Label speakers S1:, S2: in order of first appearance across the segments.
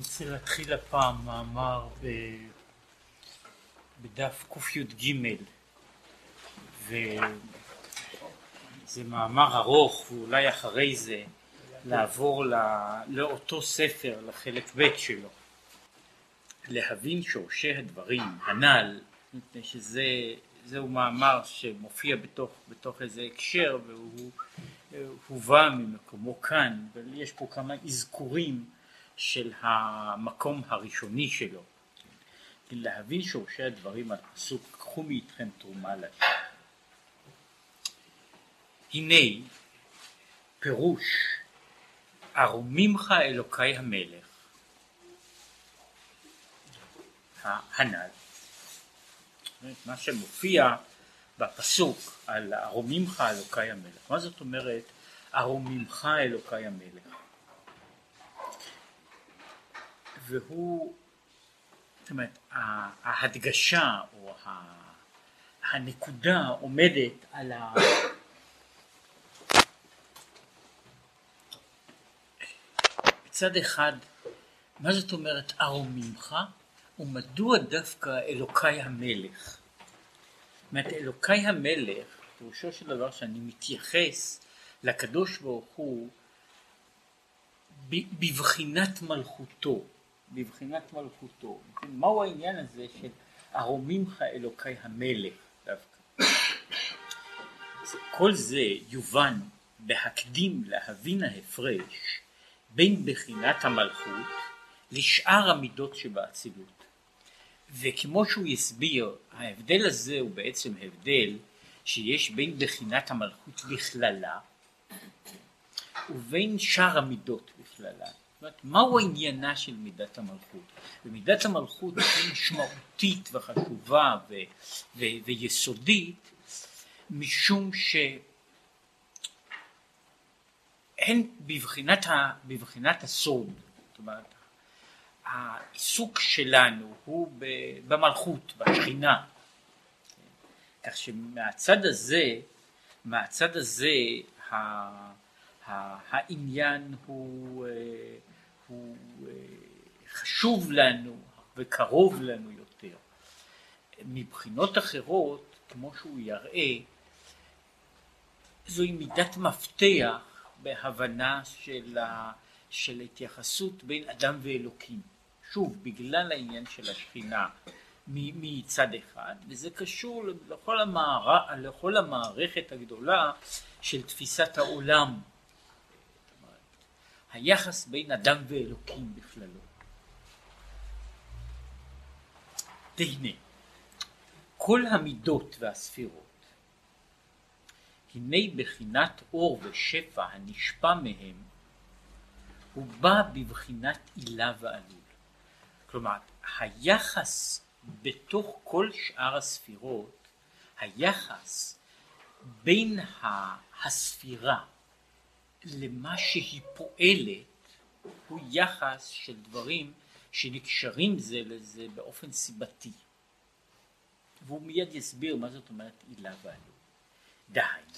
S1: רוצה להתחיל הפעם מאמר ב... בדף קי"ג וזה מאמר ארוך ואולי אחרי זה לעבור לא... לאותו ספר, לחלק ב' שלו. להבין שורשי הדברים הנ"ל, מפני שזה זהו מאמר שמופיע בתוך, בתוך איזה הקשר והוא הובא ממקומו כאן, אבל יש פה כמה אזכורים של המקום הראשוני שלו. להבין שורשי הדברים על פסוק קחו מאיתכם תרומה לשם. הנה פירוש ערומימך אלוקי המלך הנ"ל מה שמופיע בפסוק על ערומימך אלוקי המלך מה זאת אומרת ערומימך אלוקי המלך והוא, זאת אומרת, ההדגשה או הנקודה עומדת על ה... מצד אחד, מה זאת אומרת ארוממך ומדוע דווקא אלוקי המלך? זאת אומרת, אלוקי המלך, פירושו של דבר שאני מתייחס לקדוש ברוך הוא בבחינת מלכותו. בבחינת מלכותו. מהו העניין הזה של ארומימך אלוקי המלך דווקא? כל זה יובן בהקדים להבין ההפרש בין בחינת המלכות לשאר המידות שבאצילות. וכמו שהוא יסביר, ההבדל הזה הוא בעצם הבדל שיש בין בחינת המלכות בכללה ובין שאר המידות בכללה. אומרת, מהו עניינה של מידת המלכות? ומידת המלכות היא משמעותית וחשובה ו- ו- ויסודית משום שהן בבחינת, ה- בבחינת הסוד, זאת אומרת העיסוק שלנו הוא במלכות, בשכינה, כך שמהצד הזה, מהצד הזה העניין הוא אה, הוא אה, חשוב לנו וקרוב לנו יותר. מבחינות אחרות, כמו שהוא יראה, זוהי מידת מפתח בהבנה של, ה, של התייחסות בין אדם ואלוקים. שוב, בגלל העניין של השכינה מצד אחד, וזה קשור לכל, המער... לכל המערכת הגדולה של תפיסת העולם היחס בין אדם ואלוקים בכללו. והנה, כל המידות והספירות, הנה בחינת אור ושפע הנשפע מהם, הוא בא בבחינת עילה ועלול. כלומר, היחס בתוך כל שאר הספירות, היחס בין הספירה למה שהיא פועלת הוא יחס של דברים שנקשרים זה לזה באופן סיבתי. והוא מיד יסביר מה זאת אומרת עילה ועלול. דהיינו,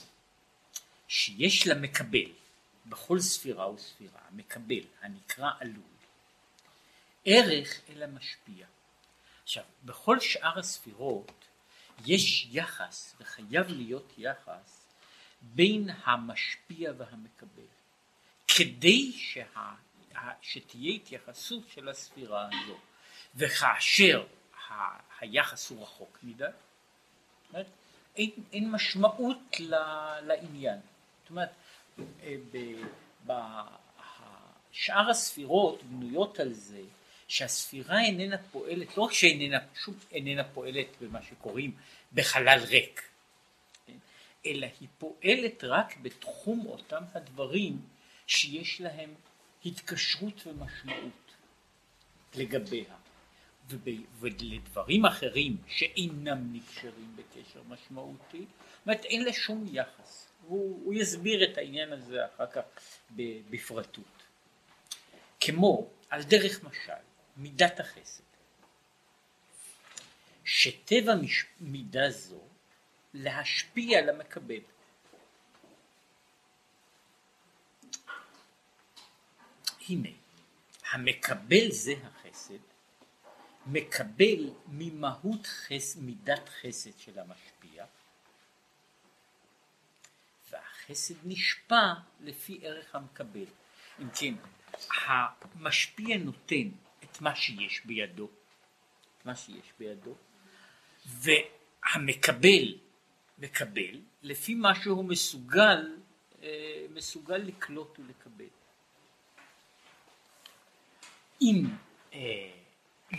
S1: שיש לה מקבל בכל ספירה וספירה, מקבל הנקרא עלול, ערך אל המשפיע. עכשיו, בכל שאר הספירות יש יחס, וחייב להיות יחס, בין המשפיע והמקבל, כדי שה, שתהיה התייחסות של הספירה הזו, וכאשר ה, היחס הוא רחוק מדי, אין, אין משמעות ל, לעניין. זאת אומרת, אה, שאר הספירות בנויות על זה שהספירה איננה פועלת, לא רק שאיננה, פשוט איננה פועלת במה שקוראים בחלל ריק, אלא היא פועלת רק בתחום אותם הדברים שיש להם התקשרות ומשמעות לגביה. ולדברים אחרים שאינם נקשרים בקשר משמעותי, זאת אומרת אין לה שום יחס. הוא, הוא יסביר את העניין הזה אחר כך בפרטות. כמו על דרך משל, מידת החסד. שטבע מידה זו להשפיע על המקבל. הנה, המקבל זה החסד, מקבל ממהות חס, מידת חסד של המשפיע, והחסד נשפע לפי ערך המקבל. אם כן, המשפיע נותן את מה שיש בידו, את מה שיש בידו, והמקבל מקבל לפי מה שהוא מסוגל, אה, מסוגל לקלוט ולקבל. אם אה,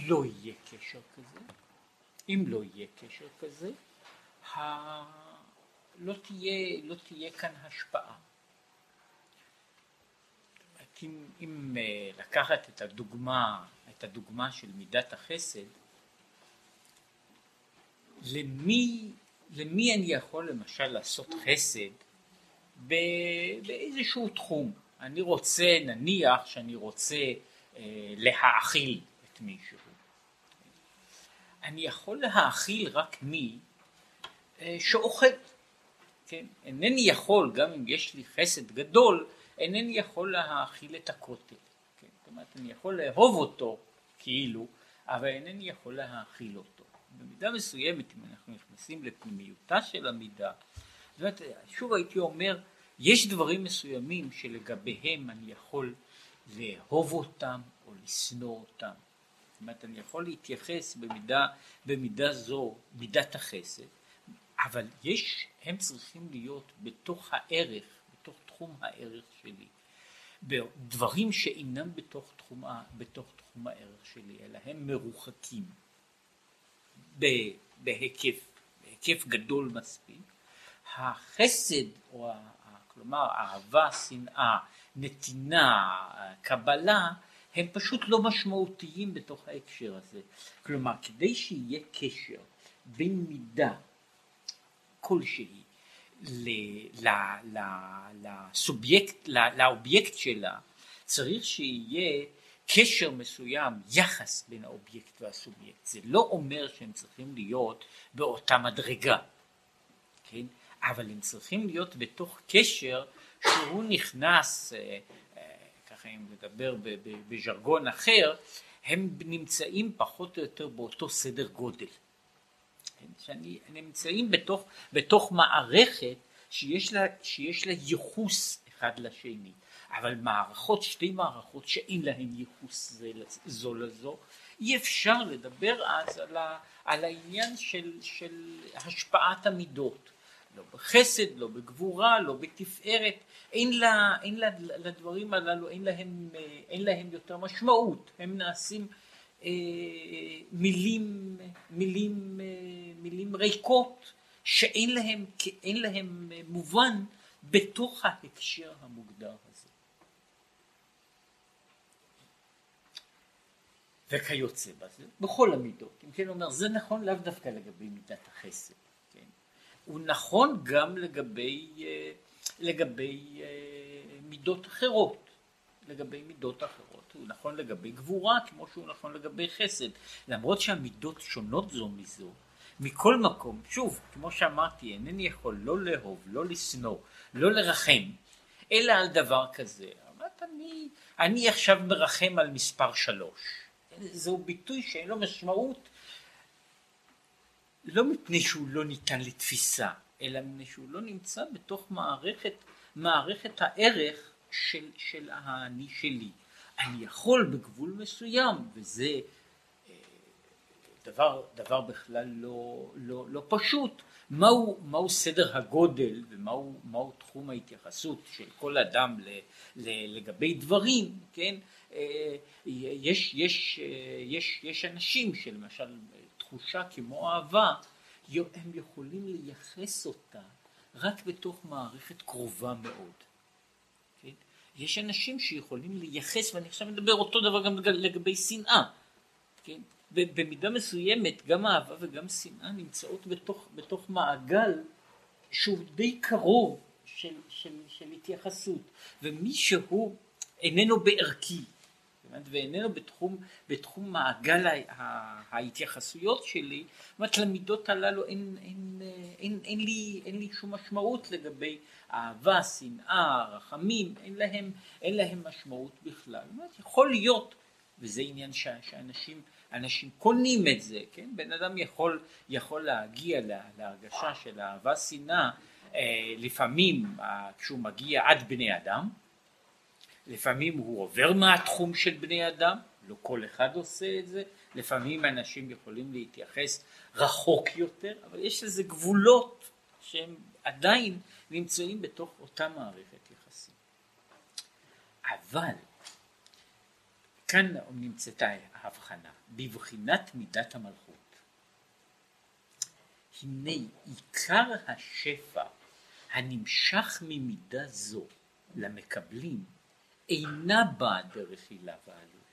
S1: לא יהיה קשר כזה, אם לא יהיה קשר כזה, ה... לא, תהיה, לא תהיה כאן השפעה. אם, אם אה, לקחת את הדוגמה, את הדוגמה של מידת החסד, למי, למי אני יכול למשל לעשות חסד באיזשהו תחום? אני רוצה, נניח שאני רוצה אה, להאכיל את מישהו. אני יכול להאכיל רק מי אה, שאוכל. כן? אינני יכול, גם אם יש לי חסד גדול, אינני יכול להאכיל את הכותל. כן? זאת אומרת, אני יכול לאהוב אותו כאילו, אבל אינני יכול להאכיל אותו. במידה מסוימת, אם אנחנו נכנסים לפנימיותה של המידה, זאת אומרת, שוב הייתי אומר, יש דברים מסוימים שלגביהם אני יכול לאהוב אותם או לשנוא אותם. זאת אומרת, אני יכול להתייחס במידה, במידה זו, מידת החסד, אבל יש, הם צריכים להיות בתוך הערך, בתוך תחום הערך שלי. דברים שאינם בתוך תחום, בתוך תחום הערך שלי, אלא הם מרוחקים בהיקף, בהיקף גדול מספיק. החסד, או כלומר אהבה, שנאה, נתינה, קבלה, הם פשוט לא משמעותיים בתוך ההקשר הזה. כלומר, כדי שיהיה קשר בין מידה כלשהי לסובייקט, לאובייקט שלה, צריך שיהיה קשר מסוים, יחס בין האובייקט והסובייקט. זה לא אומר שהם צריכים להיות באותה מדרגה, כן? אבל הם צריכים להיות בתוך קשר שהוא נכנס, אה, אה, ככה אם לדבר בז'רגון אחר, הם נמצאים פחות או יותר באותו סדר גודל. כן? שאני נמצאים בתוך, בתוך מערכת שיש לה, שיש לה ייחוס אחד לשני. אבל מערכות, שתי מערכות שאין להן ייחוס זו לזו, אי אפשר לדבר אז על, ה, על העניין של, של השפעת המידות. לא בחסד, לא בגבורה, לא בתפארת, אין, לה, אין לה, לדברים הללו, אין להם, אין להם יותר משמעות, הם נעשים אה, מילים, מילים, אה, מילים ריקות שאין להם, להם מובן בתוך ההקשר המוגדר הזה. וכיוצא בזה, בכל המידות. אם כן אומר, זה נכון לאו דווקא לגבי מידת החסד. הוא נכון גם לגבי, אה, לגבי אה, מידות אחרות. לגבי מידות אחרות. הוא נכון לגבי גבורה כמו שהוא נכון לגבי חסד. למרות שהמידות שונות זו מזו, מכל מקום, שוב, כמו שאמרתי, אינני יכול לא לאהוב, לא לשנוא, לא לרחם, אלא על דבר כזה. אמרת, אני, אני עכשיו מרחם על מספר שלוש. זהו ביטוי שאין לו משמעות לא מפני שהוא לא ניתן לתפיסה, אלא מפני שהוא לא נמצא בתוך מערכת, מערכת הערך של, של האני שלי. אני יכול בגבול מסוים, וזה אה, דבר, דבר בכלל לא, לא, לא פשוט, מהו, מהו סדר הגודל ומהו מהו תחום ההתייחסות של כל אדם ל, ל, לגבי דברים, כן? אה, יש, יש, אה, יש, יש אנשים שלמשל תחושה כמו אהבה, הם יכולים לייחס אותה רק בתוך מערכת קרובה מאוד. כן? יש אנשים שיכולים לייחס, ואני עכשיו מדבר אותו דבר גם לגבי שנאה. כן? במידה מסוימת גם אהבה וגם שנאה נמצאות בתוך, בתוך מעגל שהוא די קרוב של, של, של התייחסות, ומי שהוא איננו בערכי, ואיננו בתחום, בתחום מעגל ההתייחסויות שלי, זאת אומרת למידות הללו אין, אין, אין, אין, לי, אין לי שום משמעות לגבי אהבה, שנאה, רחמים, אין להם, אין להם משמעות בכלל. זאת אומרת, יכול להיות וזה עניין ש, שאנשים אנשים קונים את זה, כן? בן אדם יכול, יכול להגיע לה, להרגשה של אהבה שנאה אה, לפעמים אה, כשהוא מגיע עד בני אדם, לפעמים הוא עובר מהתחום של בני אדם, לא כל אחד עושה את זה, לפעמים אנשים יכולים להתייחס רחוק יותר, אבל יש לזה גבולות שהם עדיין נמצאים בתוך אותה מערכת יחסים. אבל כאן נמצאת ההבחנה, בבחינת מידת המלכות. הנה עיקר השפע הנמשך ממידה זו למקבלים אינה באה דרך הילה ועלול,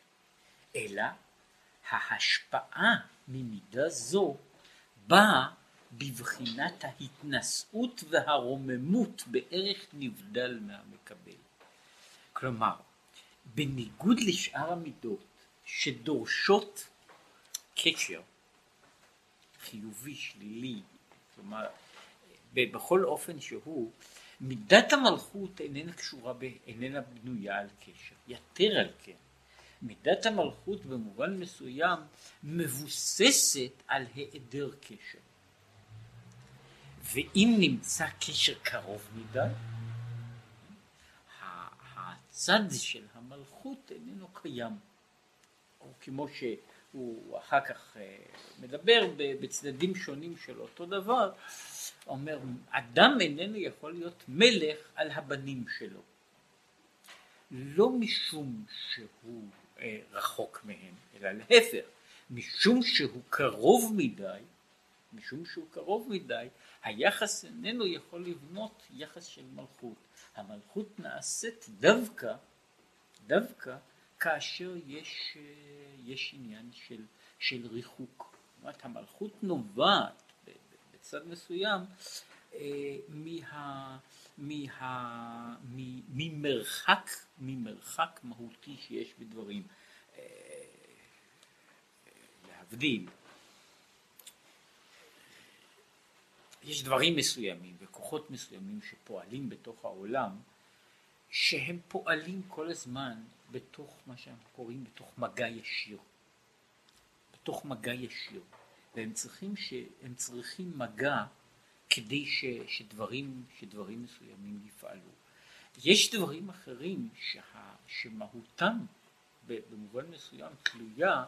S1: אלא ההשפעה ממידה זו באה בבחינת ההתנשאות והרוממות בערך נבדל מהמקבל. כלומר, בניגוד לשאר המידות שדורשות קשר חיובי, שלילי, כלומר, בכל אופן שהוא, מידת המלכות איננה קשורה, ב, איננה בנויה על קשר. יתר על כן, מידת המלכות במובן מסוים מבוססת על היעדר קשר. ואם נמצא קשר קרוב מדי, הצד של המלכות איננו קיים. או כמו שהוא אחר כך אה, מדבר בצדדים שונים של אותו דבר, אומר, אדם איננו יכול להיות מלך על הבנים שלו. לא משום שהוא אה, רחוק מהם, אלא להפך, משום שהוא קרוב מדי, משום שהוא קרוב מדי, היחס איננו יכול לבנות יחס של מלכות. המלכות נעשית דווקא, דווקא כאשר יש, אה, יש עניין של, של ריחוק. זאת אומרת, המלכות נובעת בצד מסוים אה, מה, מה, ממרחק, ממרחק מהותי שיש בדברים. אה, להבדיל, יש דברים מסוימים וכוחות מסוימים שפועלים בתוך העולם שהם פועלים כל הזמן בתוך מה שאנחנו קוראים בתוך מגע ישיר. בתוך מגע ישיר. והם צריכים, ש, הם צריכים מגע כדי ש, שדברים, שדברים מסוימים יפעלו. יש דברים אחרים שה, שמהותם במובן מסוים תלויה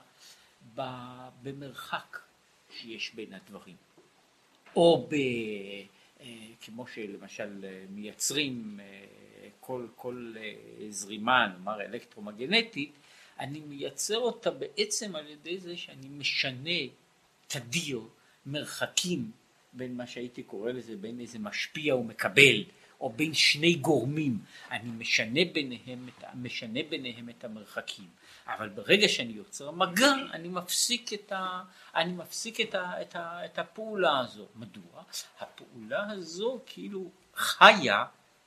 S1: במרחק שיש בין הדברים. או ב, אה, כמו שלמשל מייצרים אה, כל, כל אה, זרימה, נאמר אלקטרומגנטית, אני מייצר אותה בעצם על ידי זה שאני משנה תדיר מרחקים בין מה שהייתי קורא לזה, בין איזה משפיע ומקבל, או בין שני גורמים, אני משנה ביניהם, משנה ביניהם את המרחקים. אבל ברגע שאני יוצר מגע, אני מפסיק את, ה, אני מפסיק את, ה, את, ה, את הפעולה הזו. מדוע? הפעולה הזו כאילו חיה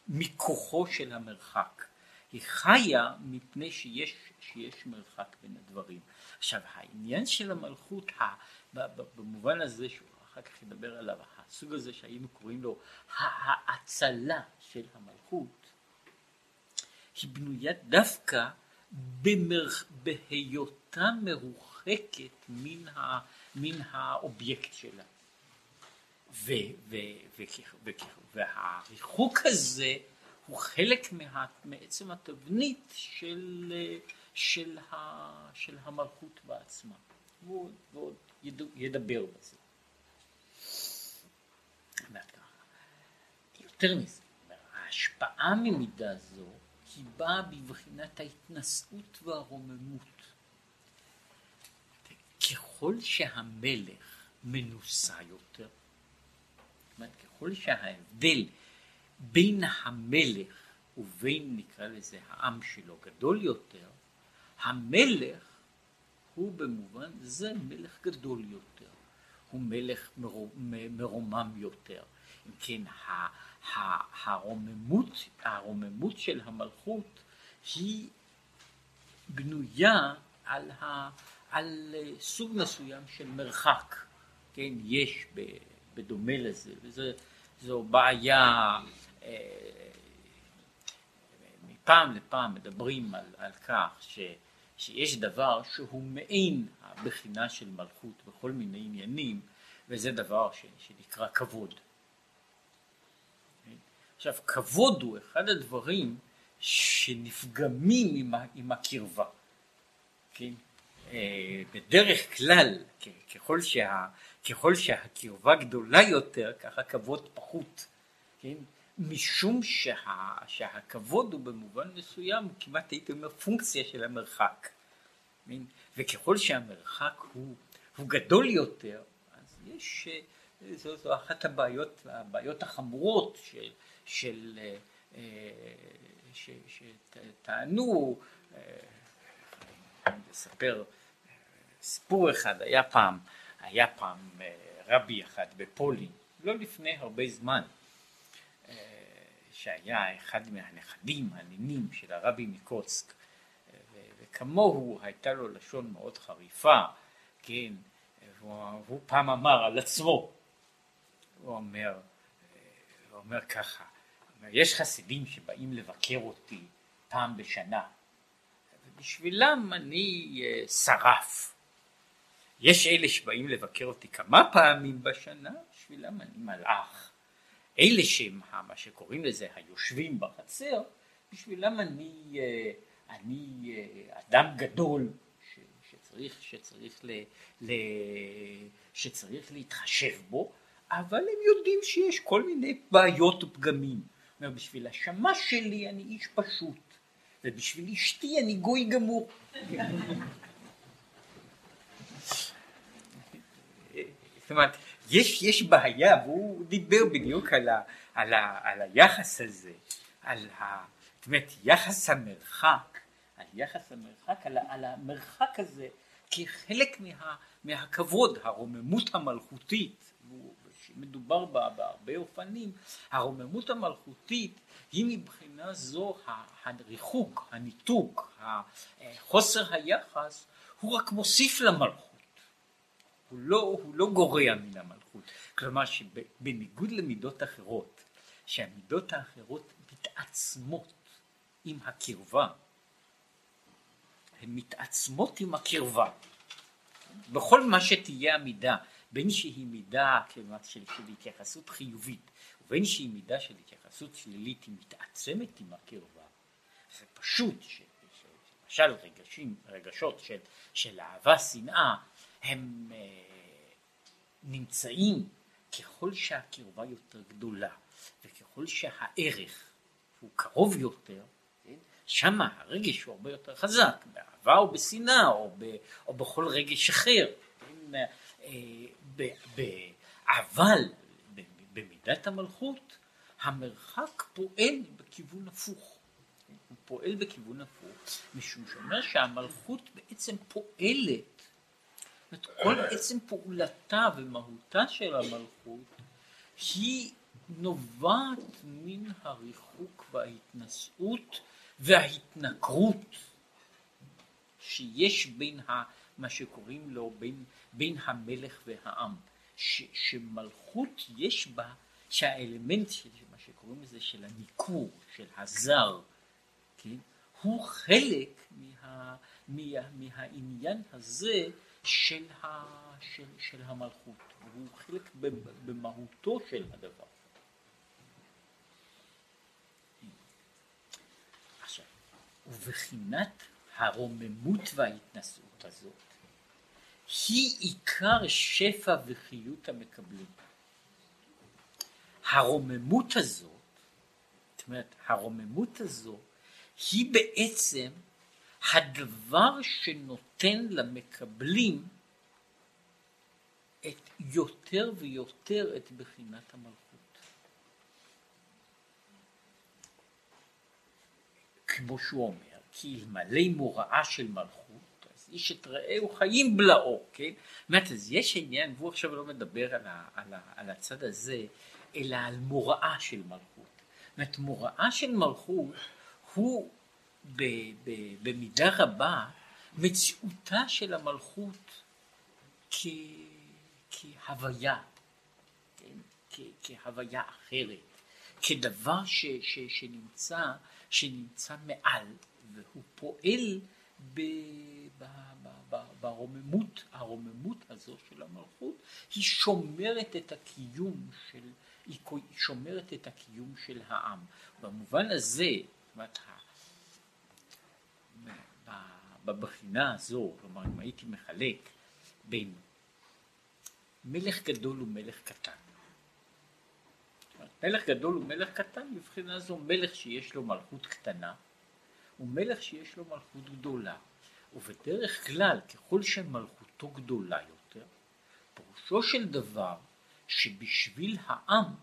S1: מכוחו של המרחק. היא חיה מפני שיש, שיש מרחק בין הדברים. עכשיו העניין של המלכות במובן הזה שהוא אחר כך ידבר עליו, הסוג הזה שהיינו קוראים לו האצלה של המלכות, היא בנויה דווקא במרח... בהיותה מרוחקת מן, ה... מן האובייקט שלה. ו... ו... ו... ו... והריחוק הזה הוא חלק מה... מעצם התבנית של, של, ה... של המלכות בעצמה. ועוד, ועוד ידבר בזה. יותר מזה, ההשפעה ממידה זו היא באה בבחינת ההתנשאות והרוממות. ככל שהמלך מנוסה יותר, אומרת, ככל שההבדל בין המלך ובין נקרא לזה העם שלו גדול יותר, המלך הוא במובן זה מלך גדול יותר, הוא מלך מרומם יותר. אם כן, הרוממות, הרוממות של המלכות היא בנויה על, ה, על סוג מסוים של מרחק, כן, יש בדומה לזה, וזו בעיה, אה, מפעם לפעם מדברים על, על כך ש... שיש דבר שהוא מעין הבחינה של מלכות בכל מיני עניינים, וזה דבר ש, שנקרא כבוד. עכשיו, כבוד הוא אחד הדברים שנפגמים עם, עם הקרבה. כן? אה, בדרך כלל, ככל, שה, ככל שהקרבה גדולה יותר, ככה כבוד פחות. כן? משום שה, שהכבוד הוא במובן מסוים כמעט הייתי אומר פונקציה של המרחק. וככל שהמרחק הוא, הוא גדול יותר, אז יש, זו, זו אחת הבעיות, הבעיות החמורות של, של, אה, שטענו, לספר סיפור אחד, היה פעם, היה פעם אה, רבי אחד בפולין, לא לפני הרבה זמן, אה, שהיה אחד מהנכדים, הנינים של הרבי מקוצק, וכמוהו הייתה לו לשון מאוד חריפה, כן, והוא, פעם אמר על עצמו, הוא אומר, הוא אומר ככה, יש חסידים שבאים לבקר אותי פעם בשנה, ובשבילם אני אה, שרף. יש אלה שבאים לבקר אותי כמה פעמים בשנה, בשבילם אני מלאך. אלה שהם מה שקוראים לזה היושבים בחצר, בשבילם אני, אה, אני אה, אדם גדול ש, שצריך, שצריך, ל, ל, שצריך להתחשב בו, אבל הם יודעים שיש כל מיני בעיות ופגמים. בשביל השמש שלי אני איש פשוט, ובשביל אשתי אני גוי גמור. זאת אומרת, יש, יש בעיה, והוא דיבר בדיוק על, ה, על, ה, על היחס הזה, על ה, זאת אומרת, יחס המרחק, על יחס המרחק, על, על המרחק הזה כחלק מה, מהכבוד, הרוממות המלכותית, מדובר בה בהרבה אופנים, הרוממות המלכותית היא מבחינה זו הריחוק, הניתוק, חוסר היחס, הוא רק מוסיף למלכות. הוא לא, הוא לא גורע מן המלכות. כלומר שבניגוד למידות אחרות, שהמידות האחרות מתעצמות עם הקרבה, הן מתעצמות עם הקרבה. בכל מה שתהיה המידה, בין שהיא מידה כלומר של, של התייחסות חיובית ובין שהיא מידה של התייחסות שלילית היא מתעצמת עם הקרבה זה פשוט שלמשל רגשים, רגשות של, של אהבה שנאה הם אה, נמצאים ככל שהקרבה יותר גדולה וככל שהערך הוא קרוב יותר כן? שם הרגש הוא הרבה יותר חזק באהבה או בשנאה או, ב, או בכל רגש אחר כן? אבל במידת המלכות המרחק פועל בכיוון הפוך. הוא פועל בכיוון הפוך, משום שאומר שהמלכות בעצם פועלת, את כל עצם פעולתה ומהותה של המלכות היא נובעת מן הריחוק וההתנשאות וההתנכרות שיש בין ה, מה שקוראים לו בין בין המלך והעם, ש, שמלכות יש בה, שהאלמנט של מה שקוראים לזה של הניכור, של הזר, כן, הוא חלק מה, מה, מהעניין הזה של, ה, של, המלכות, הוא חלק במהותו של הדבר. עכשיו, ובחינת הרוממות וההתנשאות הזאת היא עיקר שפע וחיות המקבלים. הרוממות הזאת, זאת אומרת, הרוממות הזו היא בעצם הדבר שנותן למקבלים את יותר ויותר את בחינת המלכות. כמו שהוא אומר, כי אלמלא מוראה של מלכות איש את רעהו חיים בלעו, כן? זאת אז יש עניין, והוא עכשיו לא מדבר על, ה, על, ה, על הצד הזה, אלא על מוראה של מלכות. זאת אומרת, מוראה של מלכות הוא במידה רבה מציאותה של המלכות כהוויה, כן? כ, כהוויה אחרת, כדבר ש, ש, שנמצא, שנמצא מעל, והוא פועל ברוממות, הרוממות הזו של המלכות, היא שומרת את הקיום של, היא שומרת את הקיום של העם. במובן הזה, זאת אומרת, בבחינה הזו, כלומר אם הייתי מחלק בין מלך גדול ומלך קטן. מלך גדול ומלך קטן, מבחינה זו מלך שיש לו מלכות קטנה ומלך שיש לו מלכות גדולה. ובדרך כלל, ככל שמלכותו גדולה יותר, פירושו של דבר שבשביל העם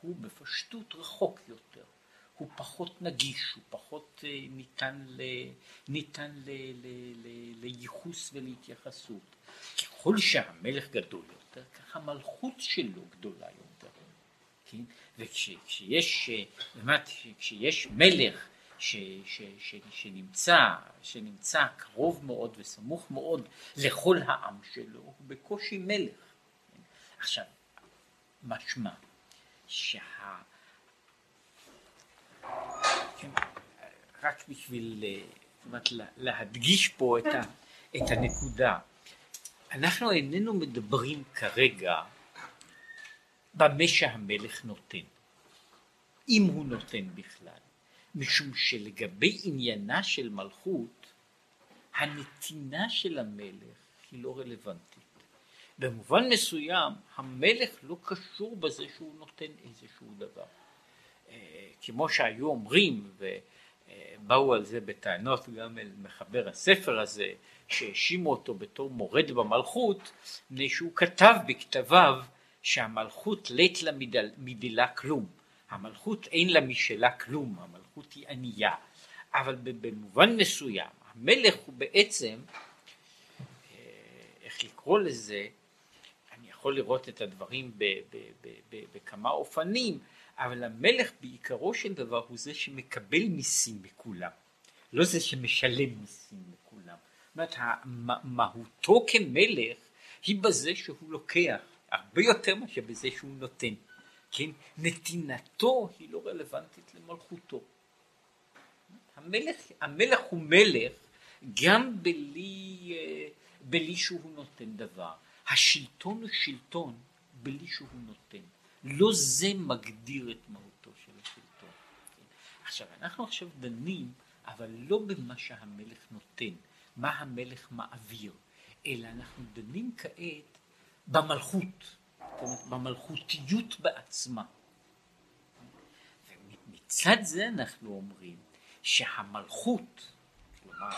S1: הוא בפשטות רחוק יותר. הוא פחות נגיש, הוא פחות אה, ניתן, ל, ניתן ל, ל, ל, לייחוס ולהתייחסות. ככל שהמלך גדול יותר, כך המלכות שלו גדולה יותר. כן? וכשיש, באמת, כשיש מלך ש, ש, ש, שנמצא, שנמצא קרוב מאוד וסמוך מאוד לכל העם שלו, הוא בקושי מלך. עכשיו, משמע שה... כן, רק בשביל אומרת, להדגיש פה את, ה, את הנקודה. אנחנו איננו מדברים כרגע במה שהמלך נותן, אם הוא נותן בכלל, משום שלגבי עניינה של מלכות, הנתינה של המלך היא לא רלוונטית. במובן מסוים המלך לא קשור בזה שהוא נותן איזשהו דבר. כמו שהיו אומרים ובאו על זה בטענות גם אל מחבר הספר הזה שהאשימו אותו בתור מורד במלכות מפני שהוא כתב בכתביו שהמלכות לית לה מדילה כלום. המלכות אין לה משלה כלום המלכות היא ענייה. אבל במובן מסוים המלך הוא בעצם אה, איך לקרוא לזה? אני יכול לראות את הדברים בכמה אופנים אבל המלך בעיקרו של דבר הוא זה שמקבל מיסים מכולם, לא זה שמשלם מיסים מכולם. זאת אומרת, מהותו כמלך היא בזה שהוא לוקח, הרבה יותר מאשר בזה שהוא נותן. כן? נתינתו היא לא רלוונטית למלכותו. המלך, המלך הוא מלך גם בלי, אה, בלי שהוא נותן דבר. השלטון הוא שלטון בלי שהוא נותן. לא זה מגדיר את מהותו של השלטון. עכשיו, אנחנו עכשיו דנים, אבל לא במה שהמלך נותן, מה המלך מעביר, אלא אנחנו דנים כעת במלכות, זאת אומרת, במלכותיות בעצמה. ומצד זה אנחנו אומרים שהמלכות, כלומר,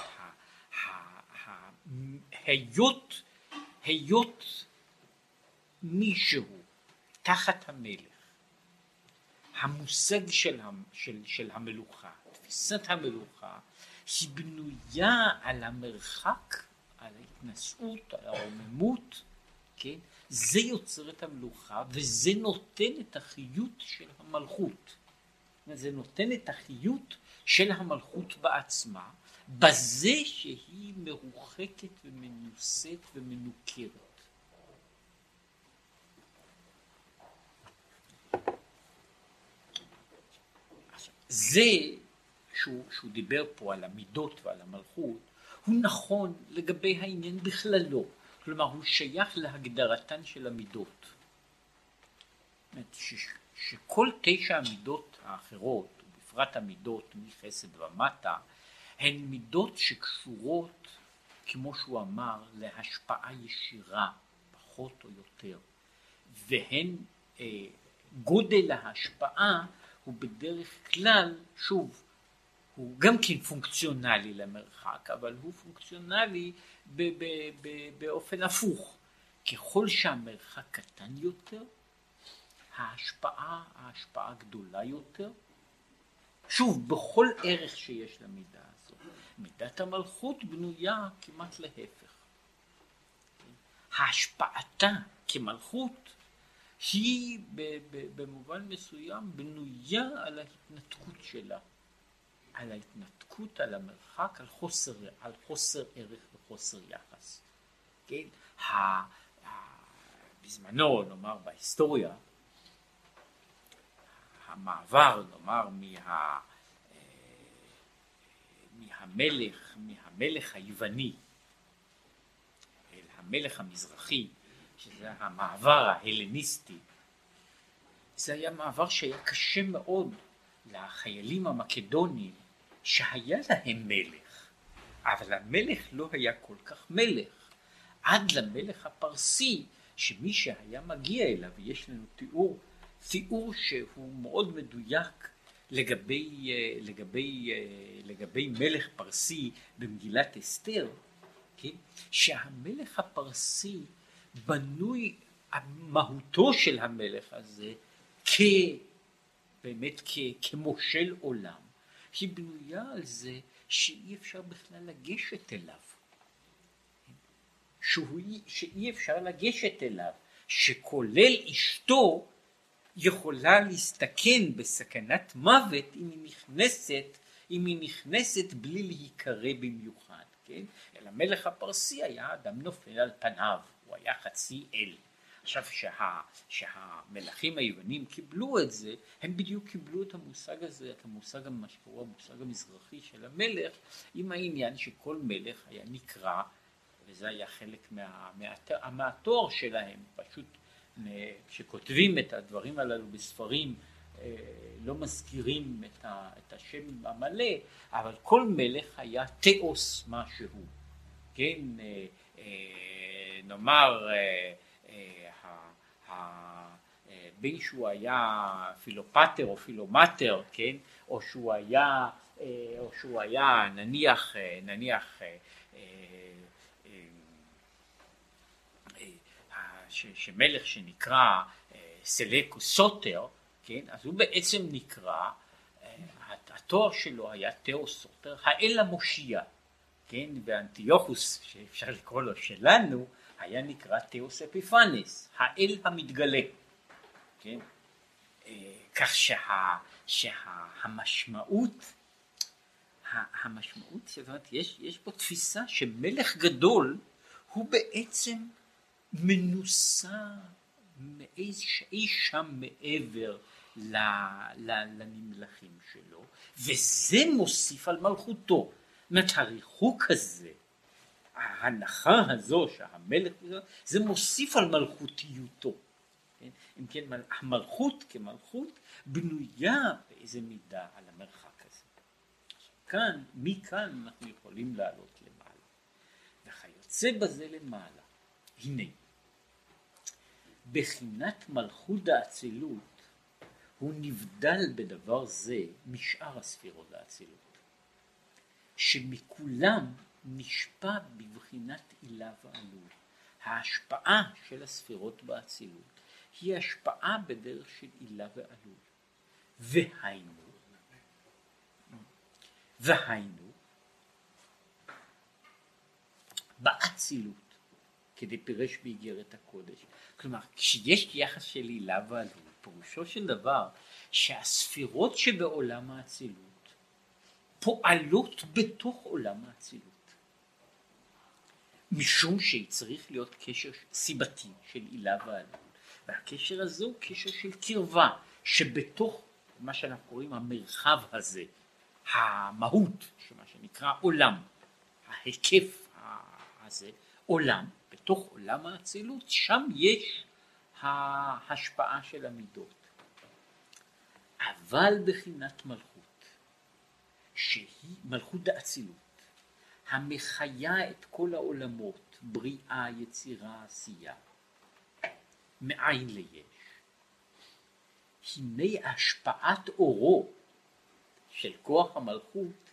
S1: היות, היות מישהו תחת המלך. המושג של, של, של המלוכה, תפיסת המלוכה, היא בנויה על המרחק, על ההתנשאות, על הרוממות, כן? זה יוצר את המלוכה וזה נותן את החיות של המלכות. זה נותן את החיות של המלכות בעצמה, בזה שהיא מרוחקת ומנוסית ומנוכרת. זה שהוא, שהוא דיבר פה על המידות ועל המלכות, הוא נכון לגבי העניין בכללו. כלומר, הוא שייך להגדרתן של המידות. ש, שכל תשע המידות האחרות, ובפרט המידות מחסד ומטה, הן מידות שקשורות, כמו שהוא אמר, להשפעה ישירה, פחות או יותר, והן אה, גודל ההשפעה הוא בדרך כלל, שוב, הוא גם כן פונקציונלי למרחק, אבל הוא פונקציונלי ב- ב- ב- באופן הפוך. ככל שהמרחק קטן יותר, ההשפעה, ההשפעה גדולה יותר. שוב, בכל ערך שיש למידה הזאת. מידת המלכות בנויה כמעט להפך. השפעתה כמלכות היא במובן מסוים בנויה על ההתנתקות שלה, על ההתנתקות, על המרחק, על חוסר, על חוסר ערך וחוסר יחס. כן? ה, ה, בזמנו, נאמר בהיסטוריה, המעבר, נאמר, מה, מהמלך, מהמלך היווני אל המלך המזרחי, שזה המעבר ההלניסטי, זה היה מעבר שהיה קשה מאוד לחיילים המקדונים שהיה להם מלך, אבל המלך לא היה כל כך מלך. עד למלך הפרסי, שמי שהיה מגיע אליו, יש לנו תיאור, תיאור שהוא מאוד מדויק לגבי, אה, לגבי, אה, לגבי מלך פרסי במגילת אסתר, כן? שהמלך הפרסי בנוי, מהותו של המלך הזה כ... באמת כ, כמושל עולם, היא בנויה על זה שאי אפשר בכלל לגשת אליו. שהוא, שאי אפשר לגשת אליו, שכולל אשתו יכולה להסתכן בסכנת מוות אם היא נכנסת, אם היא נכנסת בלי להיקרא במיוחד, כן? אלא המלך הפרסי היה אדם נופל על פניו, הוא היה חצי אל. עכשיו שה, שהמלכים היוונים קיבלו את זה, הם בדיוק קיבלו את המושג הזה, את המושג, מה שקורא המושג המזרחי של המלך, עם העניין שכל מלך היה נקרא, וזה היה חלק מה, מה, מהתואר שלהם, פשוט כשכותבים את הדברים הללו בספרים אה, לא מזכירים את, ה, את השם המלא, אבל כל מלך היה תיאוס משהו, כן, אה, אה, נאמר בין שהוא היה פילופטר או פילומטר, כן, או שהוא היה, או שהוא היה נניח, נניח שמלך שנקרא סלקוס סוטר, כן, אז הוא בעצם נקרא, התואר שלו היה תאוס סוטר, האל המושיע, כן, ואנטיוכוס, שאפשר לקרוא לו שלנו, היה נקרא תאוס אפיפנס, האל המתגלה, כן? אה, כך שה, שהמשמעות, המשמעות, זאת אומרת, יש, יש פה תפיסה שמלך גדול הוא בעצם מנוסה מאי שם מעבר לנמלכים שלו, וזה מוסיף על מלכותו. זאת אומרת, הריחוק הזה ההנחה הזו שהמלך זה מוסיף על מלכותיותו. כן? אם כן המלכות כמלכות בנויה באיזה מידה על המרחק הזה. כאן, מכאן אנחנו יכולים לעלות למעלה. וכיוצא בזה למעלה, הנה, בחינת מלכות האצילות הוא נבדל בדבר זה משאר הספירות האצילות, שמכולם נשפע בבחינת עילה ועלול. ההשפעה של הספירות באצילות היא השפעה בדרך של עילה ועלול. והיינו, והיינו, באצילות, כדי פירש באיגרת הקודש. כלומר, כשיש יחס של עילה ועלול, פירושו של דבר שהספירות שבעולם האצילות פועלות בתוך עולם האצילות. משום שצריך להיות קשר סיבתי של עילה ועלול, והקשר הזה הוא קשר של קרבה, שבתוך מה שאנחנו קוראים המרחב הזה, המהות, שמה שנקרא עולם, ההיקף הזה, עולם, בתוך עולם האצילות, שם יש ההשפעה של המידות. אבל בחינת מלכות, שהיא מלכות האצילות, המחיה את כל העולמות, בריאה, יצירה, עשייה, מאין ליש. הנה השפעת אורו של כוח המלכות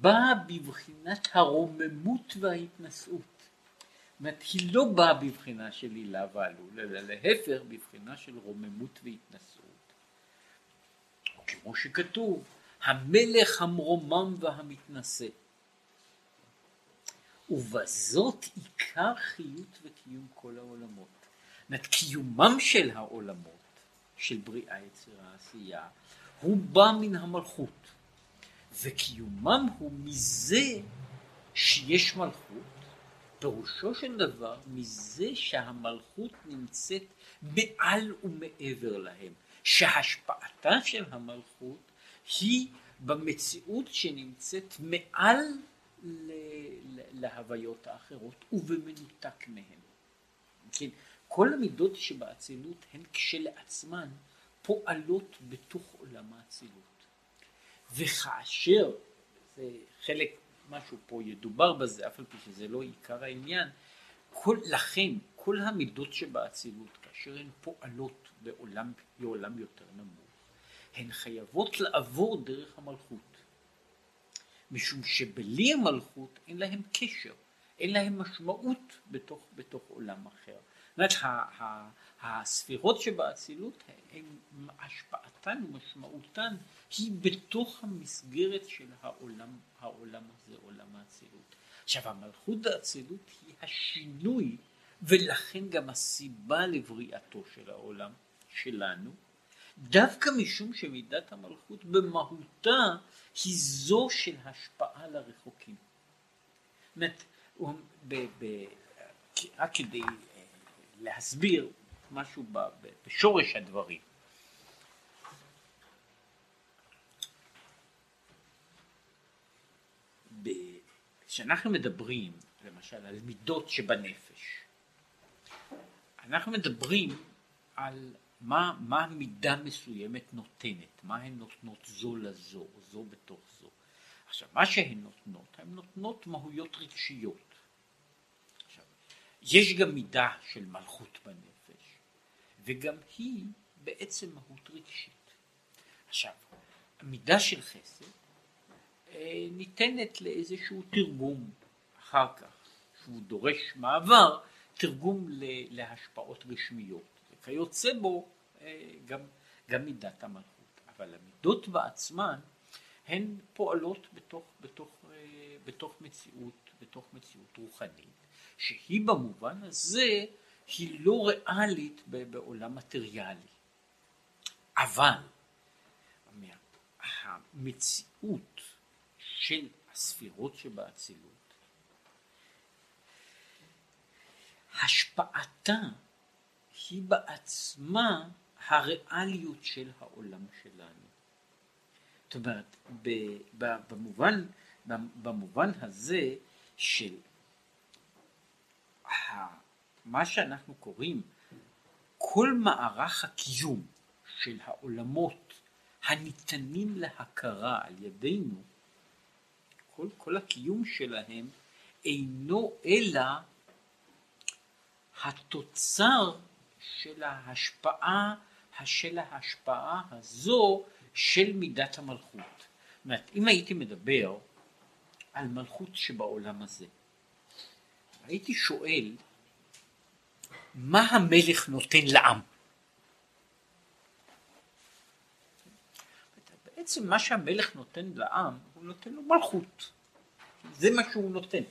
S1: באה בבחינת הרוממות וההתנשאות. זאת אומרת, היא לא באה בבחינה של הילה ועלול, אלא להפך, בבחינה של רוממות והתנשאות. כמו שכתוב, המלך המרומם והמתנשא. ובזאת עיקר חיות וקיום כל העולמות. זאת קיומם של העולמות, של בריאה, יצירה, עשייה, הוא בא מן המלכות. וקיומם הוא מזה שיש מלכות, פירושו של דבר מזה שהמלכות נמצאת מעל ומעבר להם, שהשפעתה של המלכות היא במציאות שנמצאת מעל להוויות האחרות ובמנותק מהן. כן, כל המידות שבאצילות הן כשלעצמן פועלות בתוך עולם האצילות. וכאשר, זה חלק, משהו פה ידובר בזה, אף על פי שזה לא עיקר העניין, כל, לכן כל המידות שבאצילות, כאשר הן פועלות בעולם, בעולם יותר נמוך, הן חייבות לעבור דרך המלכות. משום שבלי המלכות אין להם קשר, אין להם משמעות בתוך, בתוך עולם אחר. זאת אומרת, הספירות שבאצילות, השפעתן ומשמעותן היא בתוך המסגרת של העולם, העולם הזה, עולם האצילות. עכשיו המלכות באצילות היא השינוי ולכן גם הסיבה לבריאתו של העולם שלנו, דווקא משום שמידת המלכות במהותה היא זו של השפעה לרחוקים. זאת רק כדי אה, להסביר משהו בשורש הדברים. כשאנחנו מדברים למשל על מידות שבנפש, אנחנו מדברים על מה, מה מידה מסוימת נותנת, מה הן נותנות זו לזו, זו בתוך זו. עכשיו, מה שהן נותנות, הן נותנות מהויות רגשיות. עכשיו, יש גם מידה של מלכות בנפש, וגם היא בעצם מהות רגשית. עכשיו, המידה של חסד אה, ניתנת לאיזשהו תרגום אחר כך, שהוא דורש מעבר, תרגום להשפעות גשמיות. וכיוצא בו גם, גם מידת המלכות. אבל המידות בעצמן הן פועלות בתוך, בתוך, אה, בתוך מציאות, בתוך מציאות רוחנית, שהיא במובן הזה היא לא ריאלית בעולם מטריאלי. אבל המציאות של הספירות שבאצילות, השפעתה היא בעצמה הריאליות של העולם שלנו. זאת אומרת, במובן, במובן הזה של מה שאנחנו קוראים כל מערך הקיום של העולמות הניתנים להכרה על ידינו, כל, כל הקיום שלהם אינו אלא התוצר של ההשפעה, של ההשפעה הזו של מידת המלכות. זאת אומרת, אם הייתי מדבר על מלכות שבעולם הזה, הייתי שואל, מה המלך נותן לעם? בעצם מה שהמלך נותן לעם, הוא נותן לו מלכות. זה מה שהוא נותן.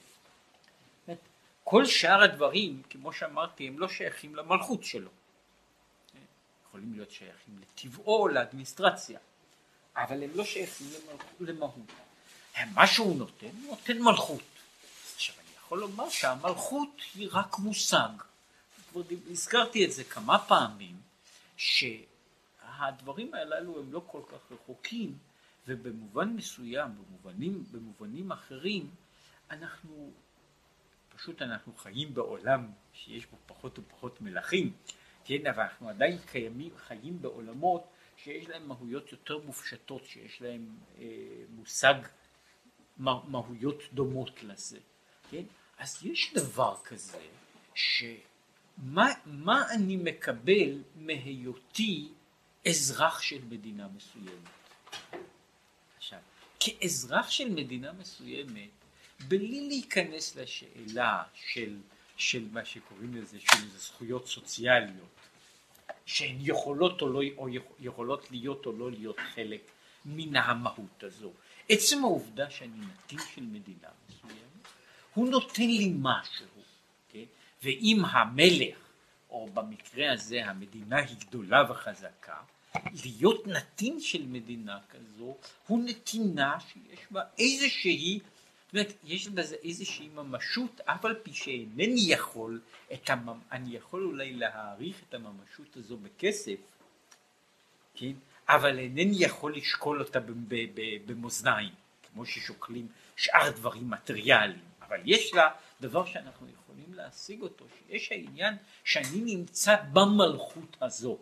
S1: כל שאר הדברים, כמו שאמרתי, הם לא שייכים למלכות שלו. יכולים להיות שייכים לטבעו, לאדמיניסטרציה, אבל הם לא שייכים למהות. מה שהוא נותן, הוא נותן מלכות. עכשיו אני יכול לומר שהמלכות היא רק מושג. כבר הזכרתי את זה כמה פעמים, שהדברים הללו הם לא כל כך רחוקים, ובמובן מסוים, במובנים, במובנים אחרים, אנחנו פשוט אנחנו חיים בעולם שיש בו פחות ופחות מלכים, כן, אבל אנחנו עדיין קיימים, חיים בעולמות שיש להם מהויות יותר מופשטות, שיש להם אה, מושג מהויות דומות לזה, כן? אז יש דבר כזה, שמה אני מקבל מהיותי אזרח של מדינה מסוימת? עכשיו, כאזרח של מדינה מסוימת, בלי להיכנס לשאלה של, של מה שקוראים לזה, של זכויות סוציאליות, שהן יכולות או, לא, או יכולות להיות או לא להיות חלק מן המהות הזו. עצם העובדה שאני נתין של מדינה מסוימת, הוא נותן לי משהו, כן? ואם המלך, או במקרה הזה המדינה היא גדולה וחזקה, להיות נתין של מדינה כזו הוא נתינה שיש בה איזושהי אומרת, יש בזה איזושהי ממשות, אף על פי שאינני יכול, הממ... אני יכול אולי להעריך את הממשות הזו בכסף, כן? אבל אינני יכול לשקול אותה במאזניים, כמו ששוקלים שאר דברים מטריאליים, אבל יש לה דבר שאנחנו יכולים להשיג אותו, שיש העניין שאני נמצא במלכות הזו.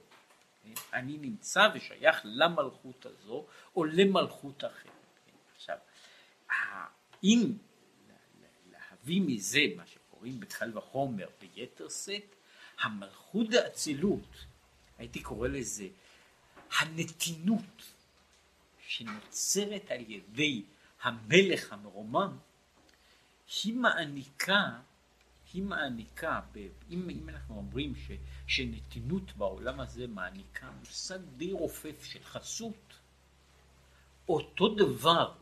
S1: אני נמצא ושייך למלכות הזו או למלכות אחרת. עכשיו, אם להביא מזה מה שקוראים בקל וחומר ביתר שאת, המלכות האצילות, הייתי קורא לזה הנתינות שנוצרת על ידי המלך המרומם, היא מעניקה, היא מעניקה, אם, אם אנחנו אומרים ש, שנתינות בעולם הזה מעניקה מושג די רופף של חסות, אותו דבר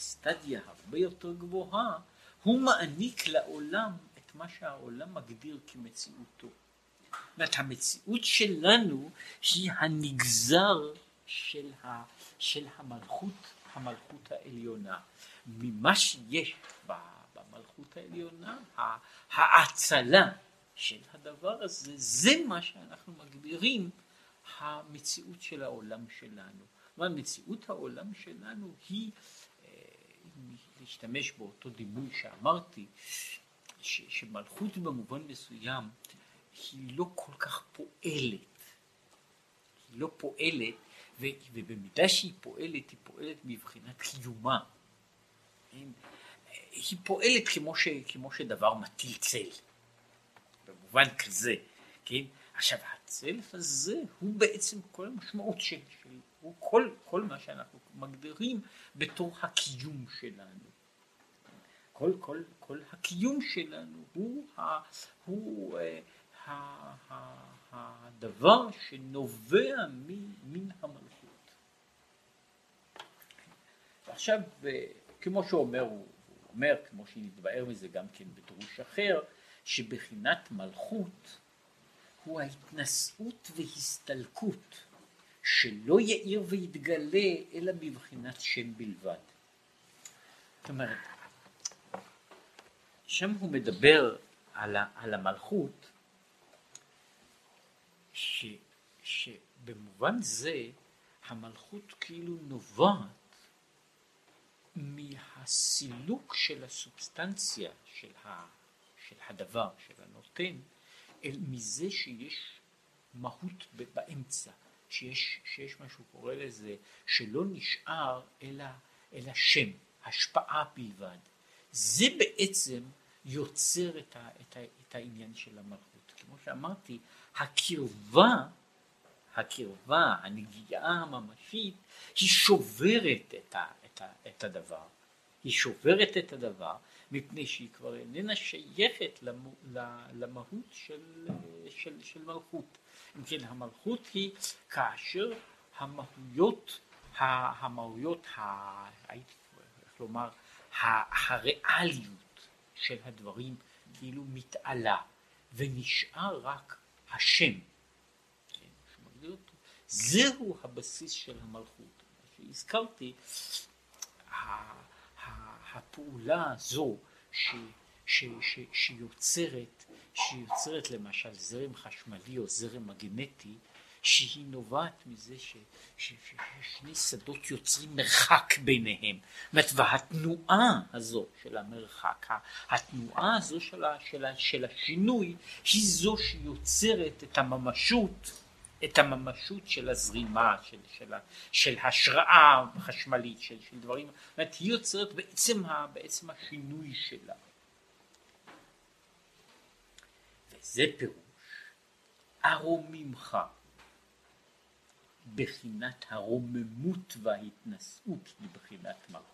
S1: בסטדיה הרבה יותר גבוהה, הוא מעניק לעולם את מה שהעולם מגדיר כמציאותו. זאת אומרת, המציאות שלנו היא הנגזר של, ה, של המלכות, המלכות העליונה. ממה שיש במלכות העליונה, ההאצלה של הדבר הזה, זה מה שאנחנו מגדירים המציאות של העולם שלנו. כלומר, מציאות העולם שלנו היא, להשתמש באותו דימוי שאמרתי, ש, שמלכות במובן מסוים היא לא כל כך פועלת. היא לא פועלת, ו, ובמידה שהיא פועלת, היא פועלת מבחינת קיומה. היא פועלת כמו, ש, כמו שדבר מטיל צל, במובן כזה, כן? עכשיו הצל הזה הוא בעצם כל המשמעות של, של הוא כל, כל מה שאנחנו מגדירים בתור הקיום שלנו. כל, כל, כל הקיום שלנו הוא, ה, הוא ה, ה, הדבר שנובע מן המלכות. עכשיו, כמו שהוא אומר, הוא אומר, כמו שנתבאר מזה גם כן בדרוש אחר, שבחינת מלכות הוא ההתנשאות והסתלקות שלא יאיר ויתגלה אלא בבחינת שם בלבד. זאת אומרת, שם הוא מדבר על, ה, על המלכות, ש, שבמובן זה המלכות כאילו נובעת מהסילוק של הסובסטנציה של, ה, של הדבר, של הנותן, אל מזה שיש מהות באמצע, שיש, שיש מה שהוא קורא לזה, שלא נשאר אלא, אלא שם, השפעה בלבד. זה בעצם יוצר את, ה, את, ה, את העניין של המלכות. כמו שאמרתי, הקרבה, הקרבה, הנגיעה הממשית, היא שוברת את, ה, את, ה, את הדבר. היא שוברת את הדבר מפני שהיא כבר איננה שייכת למהות של, של, של מלכות. אם כן, המלכות היא כאשר המהויות, המהויות, הייתי לומר, הריאליות של הדברים כאילו מתעלה ונשאר רק השם. כן, זהו הבסיס של המלכות. שהזכרתי, הפעולה הזו ש, ש, ש, שיוצרת, שיוצרת למשל זרם חשמלי או זרם מגנטי, שהיא נובעת מזה ש, ש, ששני שדות יוצרים מרחק ביניהם. זאת והתנועה הזו של המרחק, התנועה הזו של, ה, של, ה, של השינוי, היא זו שיוצרת את הממשות את הממשות של הזרימה, של, של, של השראה חשמלית, של, של דברים, זאת אומרת, היא יוצרת בעצם, בעצם השינוי שלה. וזה פירוש ארוממך, בחינת הרוממות וההתנשאות מבחינת מלכות.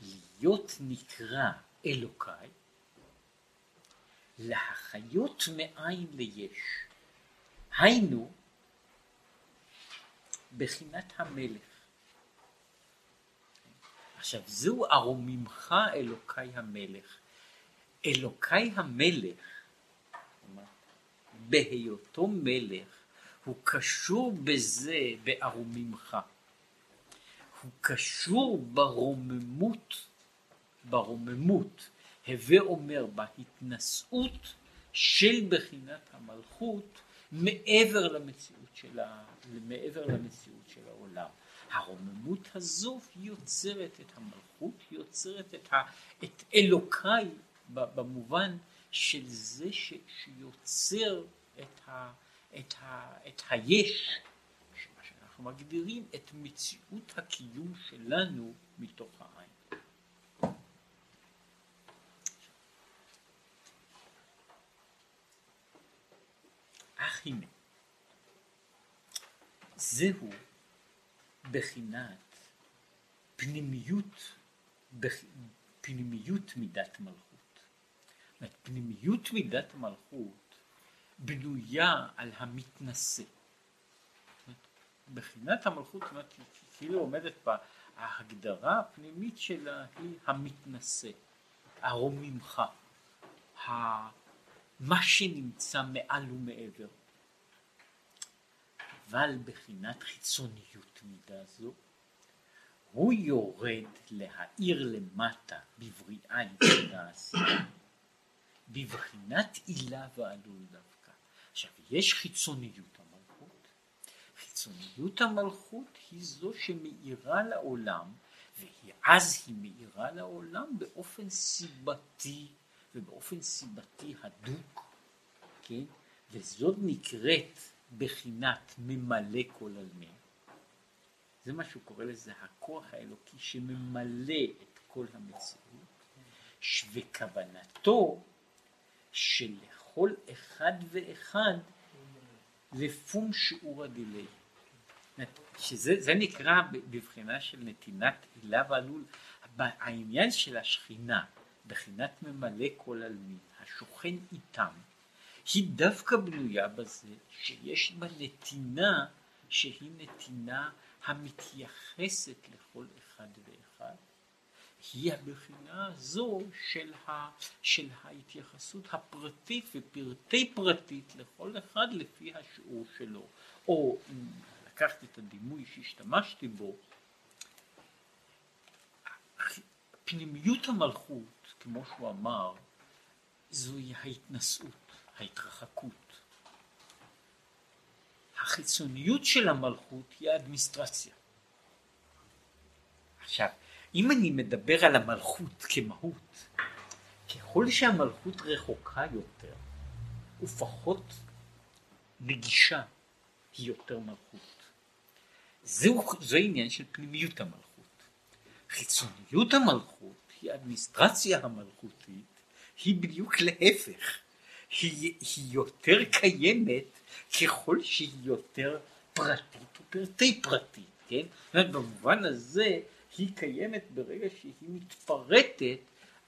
S1: להיות נקרא אלוקיי, להחיות מאין ליש. היינו בחינת המלך. עכשיו זהו ארוממך אלוקי המלך. אלוקי המלך, בהיותו מלך, הוא קשור בזה בארוממך. הוא קשור ברוממות, ברוממות, הווה אומר בהתנשאות של בחינת המלכות מעבר למציאות של, ה, מעבר למציאות של העולם. הרוממות הזו יוצרת את המלכות, יוצרת את, ה, את אלוקיי במובן של זה ש, שיוצר את, ה, את, ה, את היש, מה שאנחנו מגדירים את מציאות הקיום שלנו מתוך העין. אך הנה, זהו בחינת פנימיות, פנימיות מידת מלכות. פנימיות מידת מלכות בנויה על המתנשא. בחינת המלכות, אומרת, כאילו עומדת בה, ההגדרה הפנימית שלה היא המתנשא, הרוממך, מה שנמצא מעל ומעבר. אבל בחינת חיצוניות מידה זו, הוא יורד להאיר למטה בבריאה יצרה עשייה. בבחינת עילה ועלול דווקא. עכשיו, יש חיצוניות המלכות. חיצוניות המלכות היא זו שמאירה לעולם, ואז היא מאירה לעולם באופן סיבתי, ובאופן סיבתי הדוק, כן? וזאת נקראת בחינת ממלא כל עלמין. זה מה שהוא קורא לזה הכוח האלוקי שממלא את כל המציאות, וכוונתו שלכל אחד ואחד לפום שיעור הדיליי. שזה נקרא בבחינה של נתינת הילה ועלול, העניין של השכינה, בחינת ממלא כל עלמין, השוכן איתם, היא דווקא בנויה בזה שיש בה נתינה שהיא נתינה המתייחסת לכל אחד ואחד, היא הבחינה הזו של, ה, של ההתייחסות הפרטית ופרטי פרטית לכל אחד לפי השיעור שלו. או אם לקחתי את הדימוי שהשתמשתי בו, פנימיות המלכות, כמו שהוא אמר, זוהי ההתנשאות, ההתרחקות. החיצוניות של המלכות היא האדמיניסטרציה. עכשיו, אם אני מדבר על המלכות כמהות, ככל שהמלכות רחוקה יותר ופחות נגישה, היא יותר מלכות. זהו, זה עניין של פנימיות המלכות. חיצוניות המלכות היא האדמיניסטרציה המלכותית, היא בדיוק להפך. היא, היא יותר קיימת ככל שהיא יותר פרטית ופרטי פרטית, כן? זאת אומרת, במובן הזה היא קיימת ברגע שהיא מתפרטת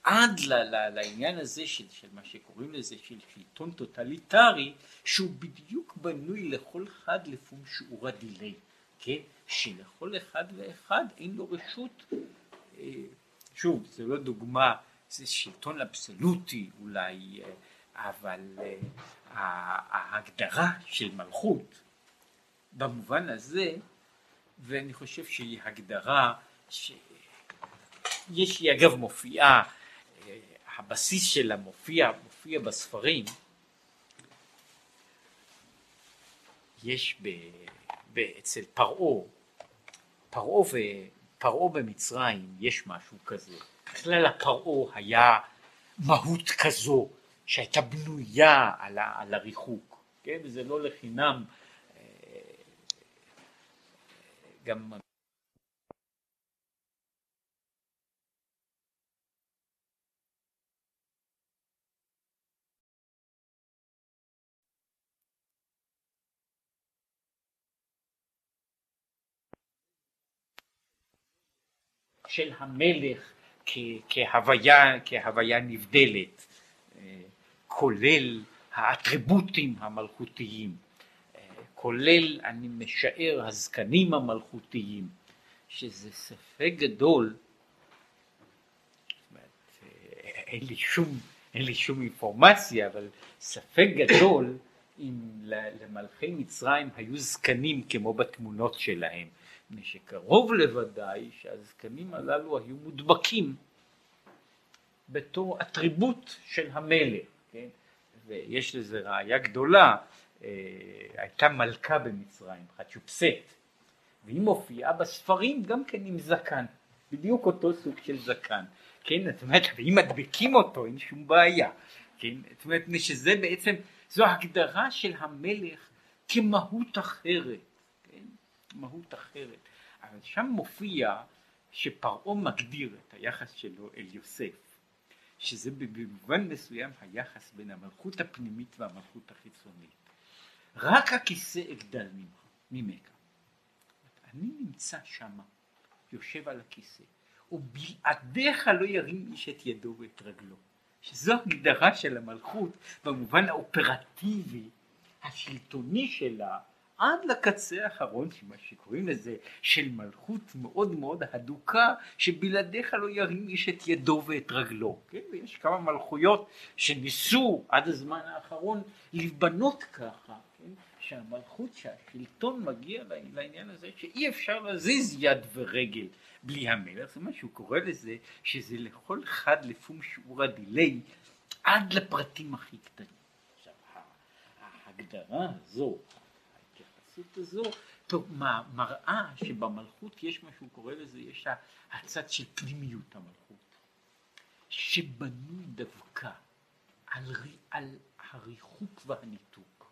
S1: עד ל, ל, לעניין הזה של, של מה שקוראים לזה של שלטון טוטליטרי שהוא בדיוק בנוי לכל אחד לפום שיעורא דיליה, כן? שלכל אחד ואחד אין לו רשות, אה, שוב זה לא דוגמה, זה שלטון אבסולוטי אולי, אה, אבל אה, ההגדרה של מלכות במובן הזה, ואני חושב שהיא הגדרה שיש לי אגב מופיעה, אה, הבסיס שלה מופיע, מופיע בספרים, יש ב, ב, אצל פרעה, פרעה פרעה במצרים יש משהו כזה, בכלל הפרעה היה מהות כזו שהייתה בנויה על, ה, על הריחוק, כן, וזה לא לחינם, אה, גם של המלך כהוויה, כהוויה נבדלת, אה, כולל האטריבוטים המלכותיים, אה, כולל, אני משער, הזקנים המלכותיים, שזה ספק גדול, אה, אין לי שום, אין לי שום אינפורמציה, אבל ספק גדול אם למלכי מצרים היו זקנים כמו בתמונות שלהם. מפני שקרוב לוודאי שהזקנים הללו היו מודבקים בתור אטריבוט של המלך, כן? ויש לזה ראיה גדולה, אה, הייתה מלכה במצרים, חתשופסט, והיא מופיעה בספרים גם כן עם זקן, בדיוק אותו סוג של זקן, כן, זאת אומרת, ואם מדביקים אותו אין שום בעיה, כן, זאת אומרת שזה בעצם, זו הגדרה של המלך כמהות אחרת, מהות אחרת, אבל שם מופיע שפרעה מגדיר את היחס שלו אל יוסף, שזה במובן מסוים היחס בין המלכות הפנימית והמלכות החיצונית. רק הכיסא אגדל ממך. אני נמצא שמה, יושב על הכיסא, ובלעדיך לא ירים איש את ידו ואת רגלו. שזו הגדרה של המלכות במובן האופרטיבי, השלטוני שלה, עד לקצה האחרון, שמה שקוראים לזה, של מלכות מאוד מאוד הדוקה, שבלעדיך לא ירים איש את ידו ואת רגלו. כן? ויש כמה מלכויות שניסו עד הזמן האחרון לבנות ככה, כן? שהמלכות, שהשלטון מגיע לעניין הזה שאי אפשר להזיז יד ורגל בלי המלך, זה מה שהוא קורא לזה, שזה לכל חד לפום שיעור הדיליי עד לפרטים הכי קטנים. עכשיו, ההגדרה הזו, ההתייחסות הזו, טוב, מראה שבמלכות יש מה שהוא קורא לזה, יש הצד של פנימיות המלכות, שבנוי דווקא על, על הריחוק והניתוק,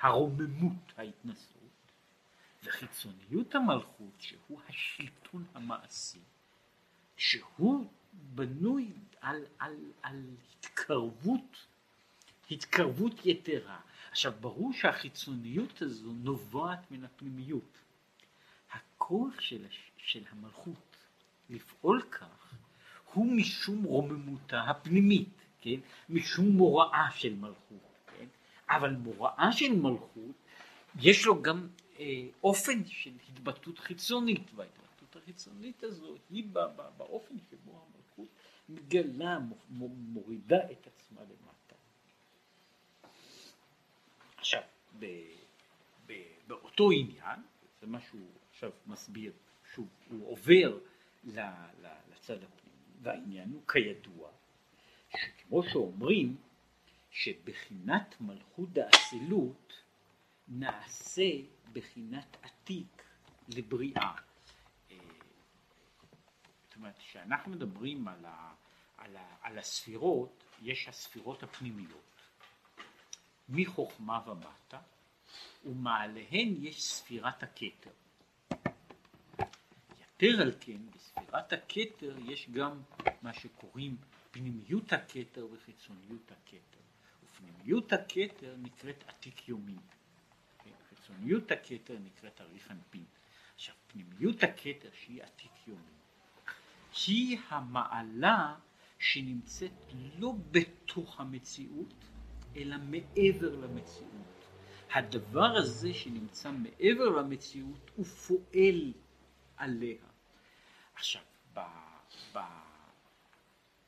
S1: הרוממות, ההתנסות, וחיצוניות המלכות, שהוא השלטון המעשי, שהוא בנוי על, על, על התקרבות, התקרבות יתרה. עכשיו ברור שהחיצוניות הזו נובעת מן הפנימיות. הכוח של, של המלכות לפעול כך הוא משום רוממותה הפנימית, כן? משום מוראה של מלכות, כן? אבל מוראה של מלכות יש לו גם אה, אופן של התבטאות חיצונית, וההתבטאות החיצונית הזו היא באופן שבו המלכות מגלה, מורידה את עצמה למטה. עכשיו, ב, ב, באותו עניין, זה מה שהוא עכשיו מסביר, שהוא עובר ל, ל, לצד הפנימי, והעניין הוא כידוע, שכמו שאומרים, שבחינת מלכות האצילות נעשה בחינת עתיק לבריאה. אה, זאת אומרת, כשאנחנו מדברים על, ה, על, ה, על הספירות, יש הספירות הפנימיות, מחוכמה ומטה, ומעליהן יש ספירת הכתר. יתר על כן, בספירת הכתר יש גם מה שקוראים פנימיות הכתר וחיצוניות הכתר. ופנימיות הכתר נקראת עתיק יומין. חיצוניות הכתר נקראת אריך אנפין. עכשיו פנימיות הכתר שהיא עתיק יומי היא המעלה שנמצאת לא בתוך המציאות אלא מעבר למציאות. הדבר הזה שנמצא מעבר למציאות הוא פועל עליה. עכשיו, ב, ב,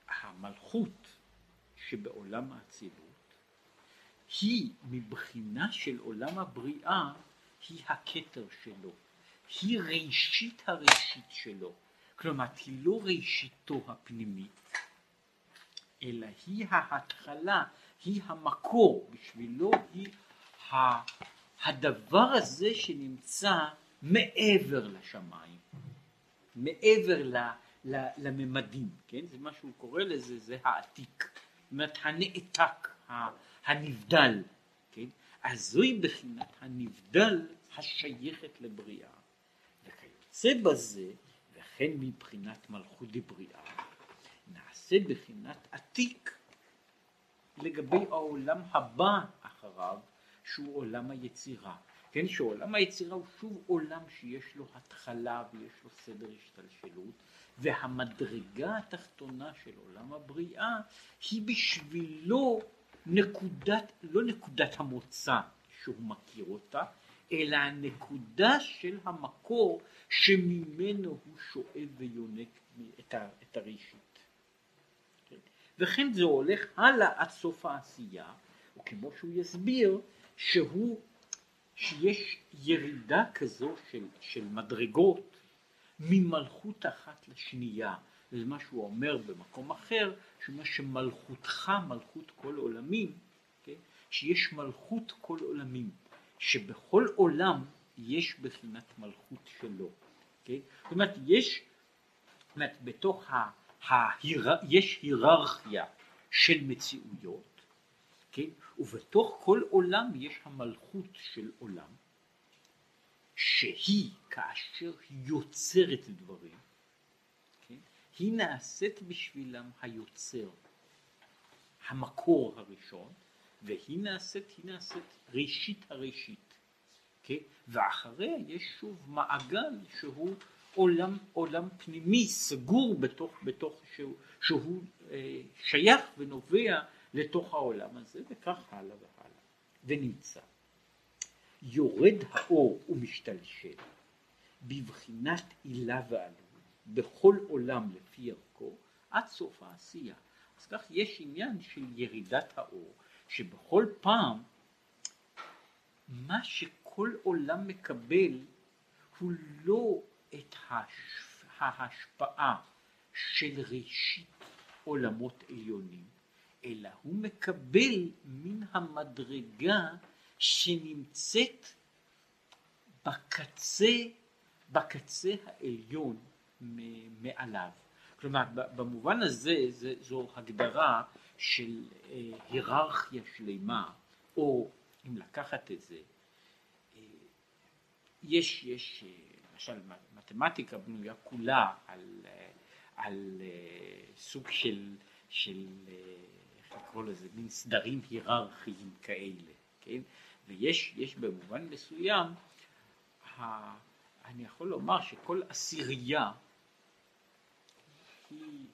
S1: המלכות שבעולם האצילות היא מבחינה של עולם הבריאה היא הכתר שלו, היא ראשית הראשית שלו, כלומר היא לא ראשיתו הפנימית, אלא היא ההתחלה, היא המקור, בשבילו היא הדבר הזה שנמצא מעבר לשמיים, מעבר לממדים, כן? זה מה שהוא קורא לזה, זה העתיק, זאת אומרת הנעתק, הנבדל, כן? אז זוהי בחינת הנבדל השייכת לבריאה. וכיוצא בזה, וכן מבחינת מלכות דבריאה, נעשה בחינת עתיק לגבי העולם הבא אחריו, שהוא עולם היצירה. כן, שעולם היצירה הוא שוב עולם שיש לו התחלה ויש לו סדר השתלשלות, והמדרגה התחתונה של עולם הבריאה היא בשבילו נקודת, לא נקודת המוצא שהוא מכיר אותה, אלא הנקודה של המקור שממנו הוא שואב ויונק את, ה, הראשית. כן? וכן זה הולך הלאה עד סוף העשייה, וכמו שהוא יסביר, שהוא, שיש ירידה כזו של, של מדרגות ממלכות אחת לשנייה, זה מה שהוא אומר במקום אחר, שמה שמלכותך מלכות כל עולמים, כן? שיש מלכות כל עולמים, שבכל עולם יש בחינת מלכות שלו. Okay? זאת אומרת, יש, זאת אומרת, בתוך ה... ההיר... יש היררכיה של מציאויות, כן? ובתוך כל עולם יש המלכות של עולם, שהיא כאשר היא יוצרת דברים, כן? היא נעשית בשבילם היוצר, המקור הראשון, והיא נעשית, היא נעשית ראשית הראשית, כן? ואחריה יש שוב מעגל שהוא עולם, עולם פנימי סגור בתוך, בתוך שהוא, שהוא אה, שייך ונובע לתוך העולם הזה וכך הלאה והלאה ונמצא. יורד האור ומשתלשל בבחינת עילה ועלול בכל עולם לפי ערכו עד סוף העשייה. אז כך יש עניין של ירידת האור שבכל פעם מה שכל עולם מקבל הוא לא את ההשפעה של ראשית עולמות עליונים, אלא הוא מקבל מן המדרגה שנמצאת בקצה, בקצה העליון מעליו. כלומר, במובן הזה זו הגדרה של אה, היררכיה שלמה, או אם לקחת את זה, אה, יש, יש, אה, למשל מתמטיקה בנויה כולה על, על סוג של, של, איך לקרוא לזה, מין סדרים היררכיים כאלה, כן? ויש במובן מסוים, ה, אני יכול לומר שכל עשירייה היא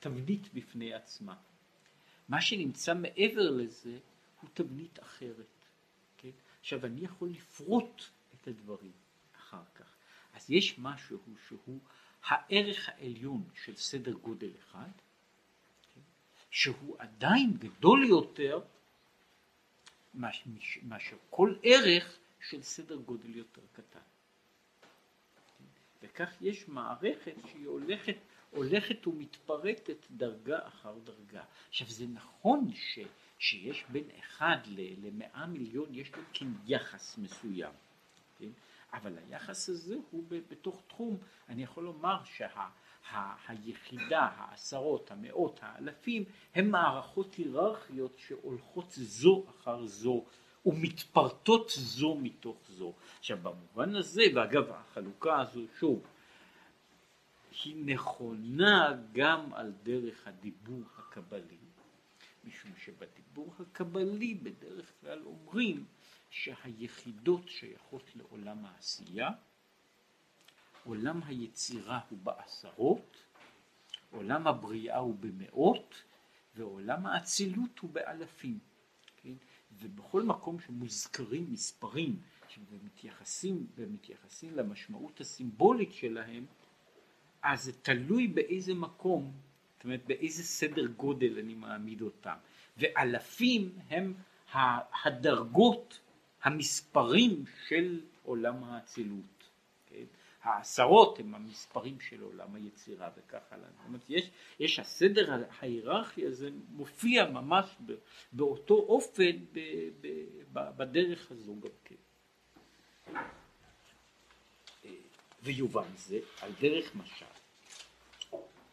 S1: תבנית בפני עצמה. מה שנמצא מעבר לזה הוא תבנית אחרת. כן? עכשיו אני יכול לפרוט את הדברים אחר כך. אז יש משהו שהוא הערך העליון של סדר גודל אחד? שהוא עדיין גדול יותר מאשר כל ערך של סדר גודל יותר קטן. וכך יש מערכת שהיא הולכת, הולכת ומתפרטת דרגה אחר דרגה. עכשיו זה נכון ש, שיש בין אחד למאה מיליון יש לו כן יחס מסוים, כן? אבל היחס הזה הוא בתוך תחום, אני יכול לומר שהיחידה, שה, העשרות, המאות, האלפים, הם מערכות היררכיות שהולכות זו אחר זו ומתפרטות זו מתוך זו. עכשיו במובן הזה, ואגב החלוקה הזו שוב, היא נכונה גם על דרך הדיבור הקבלי, משום שבדיבור הקבלי בדרך כלל אומרים שהיחידות שייכות לעולם העשייה, עולם היצירה הוא בעשרות, עולם הבריאה הוא במאות, ועולם האצילות הוא באלפים. כן? ובכל מקום שמוזכרים מספרים ומתייחסים, ומתייחסים למשמעות הסימבולית שלהם, אז זה תלוי באיזה מקום, זאת אומרת באיזה סדר גודל אני מעמיד אותם. ואלפים הם הדרגות המספרים של עולם האצילות. כן? העשרות הם המספרים של עולם היצירה וכך הלאה. זאת אומרת, יש, יש הסדר ההיררכי הזה מופיע ממש באותו אופן ב, ב, ב, בדרך הזו גם כן. ויובן זה על דרך משל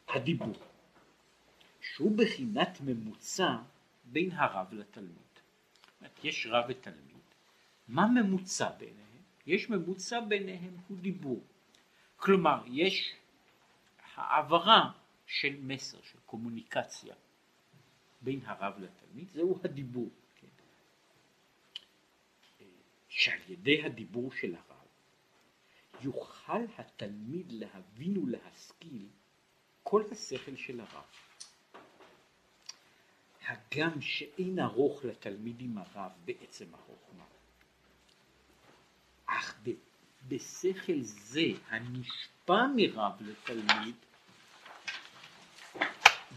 S1: הדיבור שהוא בחינת ממוצע בין הרב לתלמיד. יש רב ותלמיד מה ממוצע ביניהם? יש ממוצע ביניהם הוא דיבור. כלומר, יש העברה של מסר, של קומוניקציה בין הרב לתלמיד, זהו הדיבור. כן? שעל ידי הדיבור של הרב יוכל התלמיד להבין ולהשכיל כל השכל של הרב. הגם שאין ארוך לתלמיד עם הרב בעצם החוכמה. אך בשכל זה הנשפע מרב לתלמיד,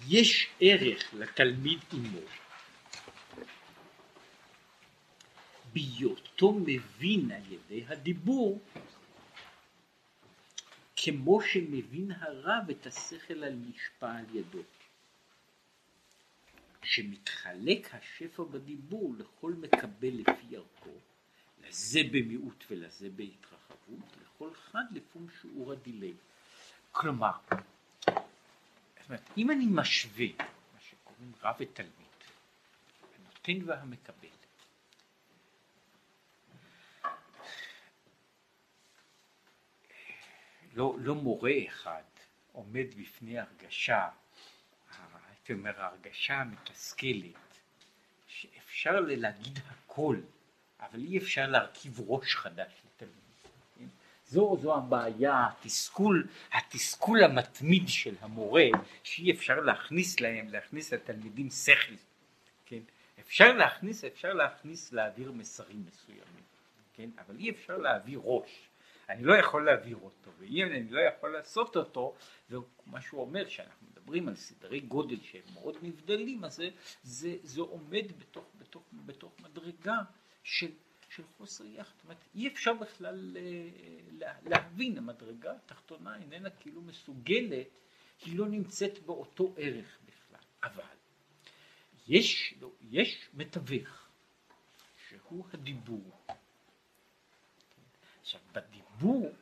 S1: יש ערך לתלמיד עמו. בהיותו מבין על ידי הדיבור, כמו שמבין הרב את השכל הנשפע על ידו. שמתחלק השפע בדיבור לכל מקבל לפי ערכו, לזה במיעוט ולזה בהתרחבות, לכל אחד לפום שיעור הדיליי. כלומר, אם אני משווה מה שקוראים רב ותלמיד, הנותן והמקבל, לא, לא מורה אחד עומד בפני הרגשה, הייתי אומר ההרגשה המתסכלת, שאפשר להגיד הכל, אבל אי אפשר להרכיב ראש חדש לתלמיד. כן? זו, זו הבעיה, התסכול, התסכול המתמיד של המורה, שאי אפשר להכניס להם, להכניס לתלמידים שכל. כן? אפשר להכניס, אפשר להכניס, להעביר מסרים מסוימים, כן? אבל אי אפשר להעביר ראש. אני לא יכול להעביר אותו, ואם אני לא יכול לעשות אותו, ומה שהוא אומר, שאנחנו מדברים על סדרי גודל שהם מאוד נבדלים, אז זה, זה, זה עומד בתוך, בתוך, בתוך מדרגה של, של חוסר יחד. זאת אומרת, אי אפשר בכלל אה, להבין, המדרגה התחתונה איננה כאילו מסוגלת, היא לא נמצאת באותו ערך בכלל. אבל יש, לא, יש מתווך, שהוא הדיבור. עכשיו, בדיבור,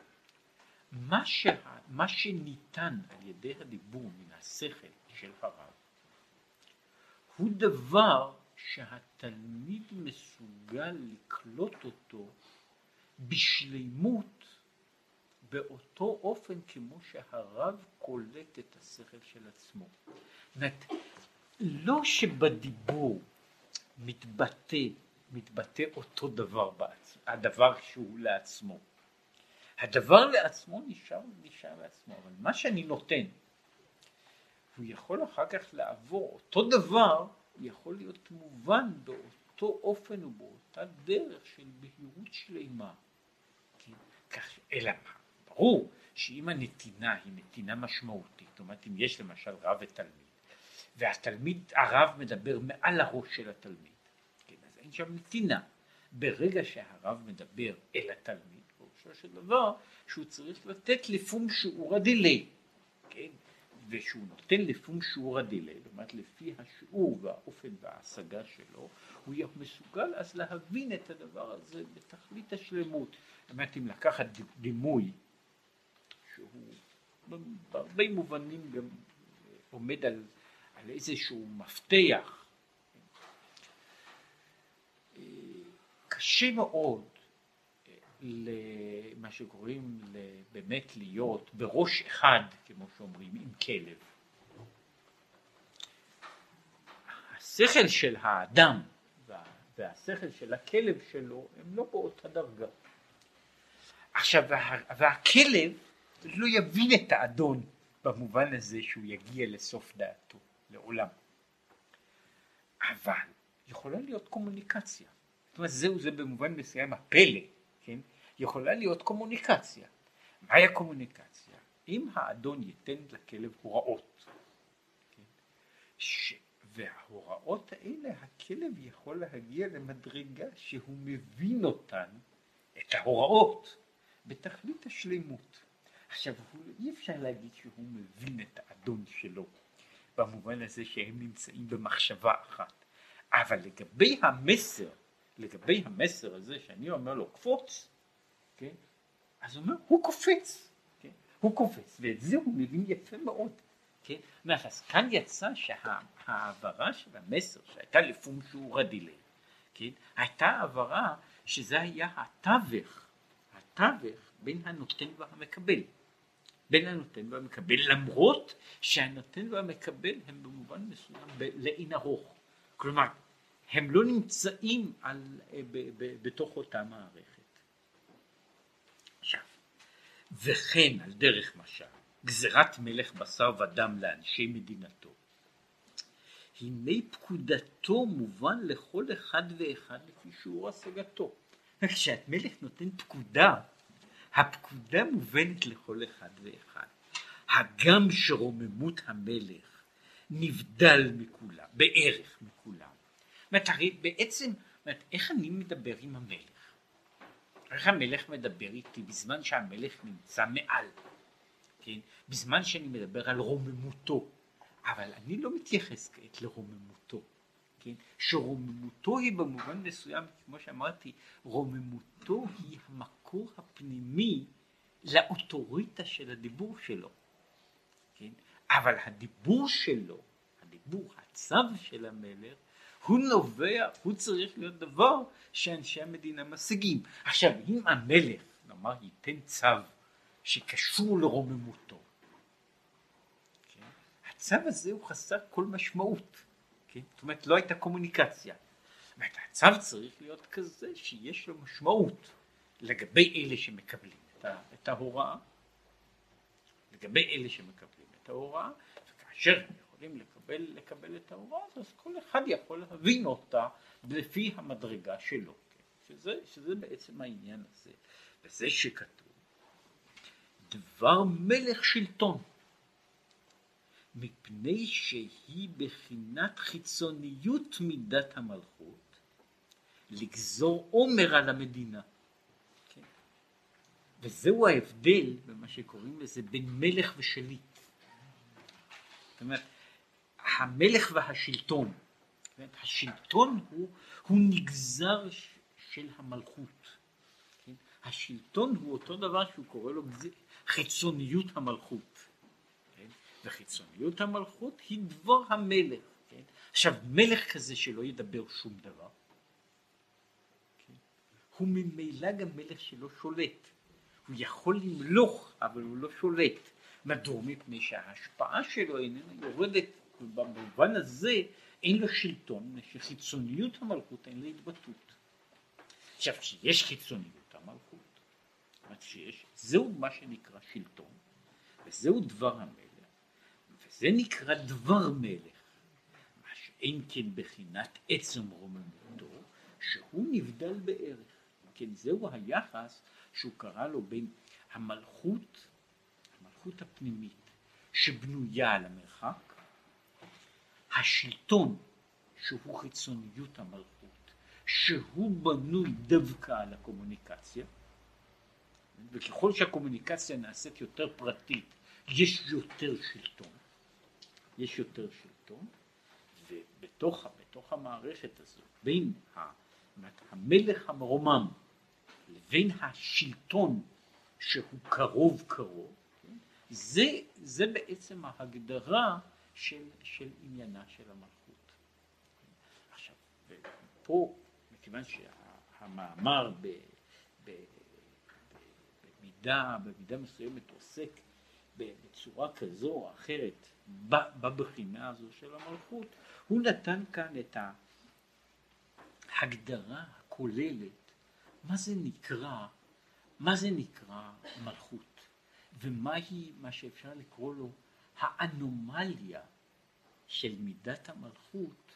S1: מה, שה, מה שניתן על ידי הדיבור מן השכל של הרב, הוא דבר שהתלמיד מסוגל לקלוט אותו בשלימות באותו אופן כמו שהרב קולט את השכל של עצמו. זאת לא שבדיבור מתבטא מתבטא אותו דבר, בעצמו, הדבר שהוא לעצמו. הדבר לעצמו נשאר, נשאר לעצמו, אבל מה שאני נותן, הוא יכול אחר כך לעבור, אותו דבר יכול להיות מובן באותו אופן ובאותה דרך של בהירות שלמה. כן? כך, אלא מה? ברור שאם הנתינה היא נתינה משמעותית, זאת אומרת אם יש למשל רב ותלמיד, והתלמיד, הרב מדבר מעל הראש של התלמיד, אין שם נתינה. ברגע שהרב מדבר אל התלמיד, פירושו של דבר שהוא צריך לתת לפום שיעור הדילי, כן? ושהוא נותן לפום שיעור הדילי, זאת אומרת לפי השיעור והאופן וההשגה שלו, הוא יהיה מסוגל אז להבין את הדבר הזה בתכלית השלמות. זאת אומרת אם לקחת דימוי שהוא בהרבה מובנים גם עומד על, על איזשהו מפתח קשה מאוד אה, למה שקוראים באמת להיות בראש אחד, כמו שאומרים, עם כלב. השכל של האדם והשכל של הכלב שלו הם לא באותה דרגה. עכשיו, והכלב לא יבין את האדון במובן הזה שהוא יגיע לסוף דעתו, לעולם. אבל יכולה להיות קומוניקציה. זאת אומרת זהו זה במובן מסוים הפלא? יכולה להיות קומוניקציה. מהי הקומוניקציה? אם האדון ייתן לכלב הוראות, כן? ש... וההוראות האלה הכלב יכול להגיע למדרגה שהוא מבין אותן, את ההוראות, בתכלית השלמות. עכשיו אי אפשר להגיד שהוא מבין את האדון שלו במובן הזה שהם נמצאים במחשבה אחת, אבל לגבי המסר לגבי המסר הזה שאני אומר לו קפוץ, כן? אז הוא אומר, הוא קופץ, כן? הוא קופץ, ואת זה הוא מבין יפה מאוד. כן? אז כאן יצא שההעברה של המסר שהייתה לפום שיעור הדילי, כן? הייתה העברה שזה היה התווך, התווך בין הנותן והמקבל. בין הנותן והמקבל, למרות שהנותן והמקבל הם במובן מסוים לאין ארוך. כלומר, הם לא נמצאים על, אה, ב, ב, בתוך אותה מערכת. וכן על דרך משל, גזירת מלך בשר ודם לאנשי מדינתו. הנה פקודתו מובן לכל אחד ואחד לפי שיעור השגתו. כשאת מלך נותן פקודה, הפקודה מובנת לכל אחד ואחד. הגם שרוממות המלך נבדל מכולם, בערך מכולם. אומרת, הרי בעצם, אומרת, איך אני מדבר עם המלך? איך המלך מדבר איתי בזמן שהמלך נמצא מעל, כן? בזמן שאני מדבר על רוממותו, אבל אני לא מתייחס כעת לרוממותו, כן? שרוממותו היא במובן מסוים, כמו שאמרתי, רוממותו היא המקור הפנימי לאוטוריטה של הדיבור שלו, כן? אבל הדיבור שלו, הדיבור, הצו של המלך, הוא נובע, הוא צריך להיות דבר שאנשי המדינה משיגים. עכשיו, אם המלך, נאמר, ייתן צו שקשור לרוממותו, כן? הצו הזה הוא חסר כל משמעות. כן? זאת אומרת, לא הייתה קומוניקציה. זאת אומרת, הצו צריך להיות כזה שיש לו משמעות לגבי אלה שמקבלים את, ה, את ההוראה, לגבי אלה שמקבלים את ההוראה, וכאשר הם יכולים לקבל, לקבל את ההוראה, אז כל אחד יכול להבין אותה לפי המדרגה שלו, כן? שזה, שזה בעצם העניין הזה. וזה שכתוב, דבר מלך שלטון. מפני שהיא בחינת חיצוניות מידת המלכות, לגזור עומר על המדינה. כן? וזהו ההבדל במה שקוראים לזה בין מלך ושליט. זאת אומרת, המלך והשלטון. אומרת, השלטון הוא, הוא נגזר של המלכות. כן? השלטון הוא אותו דבר שהוא קורא לו חיצוניות המלכות. וחיצוניות המלכות היא דבר המלך. כן? עכשיו, מלך כזה שלא ידבר שום דבר, כן? הוא ממילא גם מלך שלא שולט. הוא יכול למלוך, אבל הוא לא שולט. מדוע? מפני שההשפעה שלו איננה יורדת, במובן הזה אין לו שלטון, שחיצוניות המלכות אין לה התבטאות. עכשיו, כשיש חיצוניות המלכות, שיש, זהו מה שנקרא שלטון, וזהו דבר המלך. זה נקרא דבר מלך, מה שאין כן בחינת עצם רוממותו, שהוא נבדל בערך. כן, זהו היחס שהוא קרא לו בין המלכות, המלכות הפנימית, שבנויה על המרחק, השלטון, שהוא חיצוניות המלכות, שהוא בנוי דווקא על הקומוניקציה, וככל שהקומוניקציה נעשית יותר פרטית, יש יותר שלטון. יש יותר שלטון, ובתוך בתוך המערכת הזו, בין המלך המרומם לבין השלטון שהוא קרוב קרוב, כן? זה, זה בעצם ההגדרה של, של עניינה של המלכות. עכשיו, פה, מכיוון שהמאמר ב, ב, במידה, במידה מסוימת עוסק בצורה כזו או אחרת בבחינה הזו של המלכות, הוא נתן כאן את ההגדרה הכוללת, מה זה נקרא, מה זה נקרא מלכות, ומהי מה שאפשר לקרוא לו האנומליה של מידת המלכות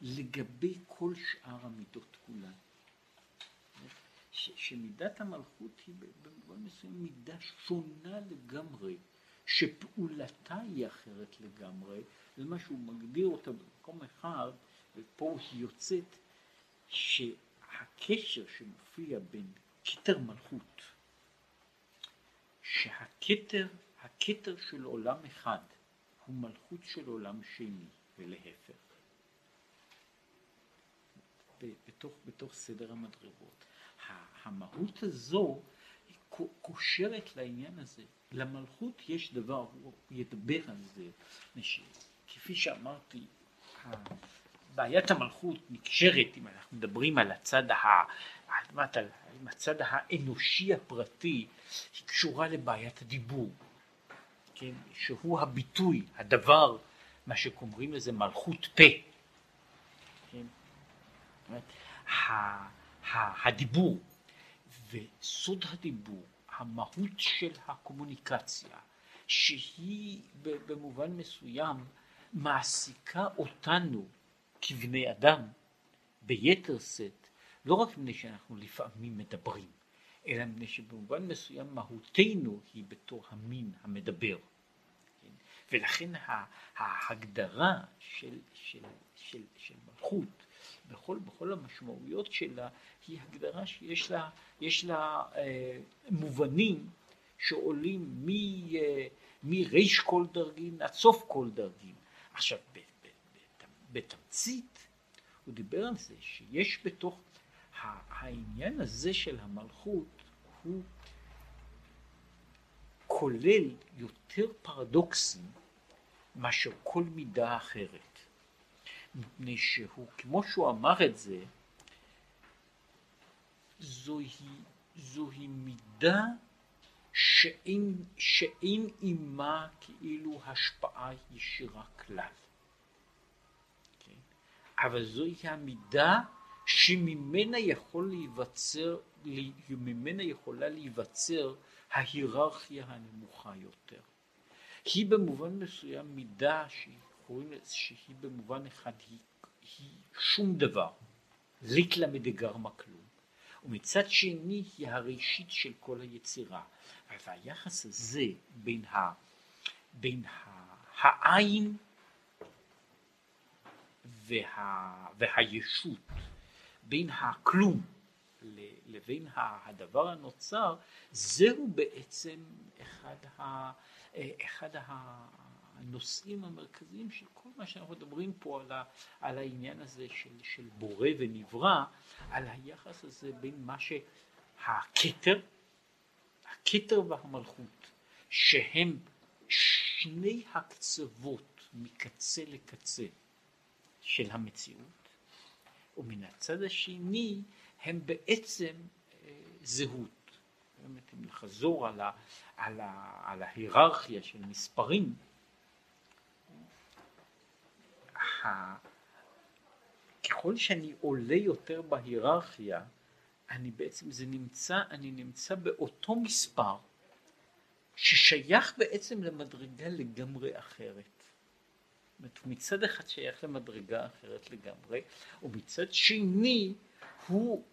S1: לגבי כל שאר המידות כולן. ש, שמידת המלכות היא במובן מסוים מידה שונה לגמרי שפעולתה היא אחרת לגמרי, זה מה שהוא מגדיר אותה במקום אחד, ופה היא יוצאת שהקשר שמופיע בין כתר מלכות, שהכתר, הכתר של עולם אחד הוא מלכות של עולם שני, ולהפך. בתוך, בתוך סדר המדרגות. המהות הזו קושרת לעניין הזה. למלכות יש דבר, הוא ידבר על זה, כפי שאמרתי, בעיית המלכות נקשרת, אם אנחנו מדברים על הצד, ה, על הצד האנושי הפרטי, היא קשורה לבעיית הדיבור, כן, שהוא הביטוי, הדבר, מה שקוראים לזה מלכות פה. כן? הדיבור, וסוד הדיבור המהות של הקומוניקציה, שהיא במובן מסוים מעסיקה אותנו כבני אדם ביתר שאת, לא רק מפני שאנחנו לפעמים מדברים, אלא מפני שבמובן מסוים מהותנו היא בתור המין המדבר. כן? ולכן ההגדרה של, של, של, של מלכות בכל, בכל המשמעויות שלה היא הגדרה שיש לה, יש לה אה, מובנים שעולים אה, מריש כל דרגין עד סוף כל דרגין. עכשיו, בתמצית, הוא דיבר על זה שיש בתוך העניין הזה של המלכות הוא כולל יותר פרדוקסים מאשר כל מידה אחרת. מפני שהוא, כמו שהוא אמר את זה, זוהי, זוהי מידה שאין, שאין עימה כאילו השפעה ישירה כלל. כן? אבל זוהי המידה שממנה יכול להיווצר, ממנה יכולה להיווצר ההיררכיה הנמוכה יותר. היא במובן מסוים מידה שהיא, שהיא במובן אחד היא, היא שום דבר, ליטלה מדגרמה כלום, ומצד שני היא הראשית של כל היצירה. והיחס הזה בין, ה, בין ה, העין וה, והישות, בין הכלום לבין הדבר הנוצר, זהו בעצם אחד, ה, אחד הנושאים המרכזיים של כל מה שאנחנו מדברים פה על, ה, על העניין הזה של, של בורא ונברא, על היחס הזה בין מה שהכתר, הכתר והמלכות, שהם שני הקצוות מקצה לקצה של המציאות, ומן הצד השני הם בעצם אה, זהות. באמת, אם נחזור על, ה, על, ה, על ההיררכיה של מספרים, ככל שאני עולה יותר בהיררכיה, אני בעצם, זה נמצא, אני נמצא באותו מספר ששייך בעצם למדרגה לגמרי אחרת. אומרת, מצד אחד שייך למדרגה אחרת לגמרי, ומצד שני הוא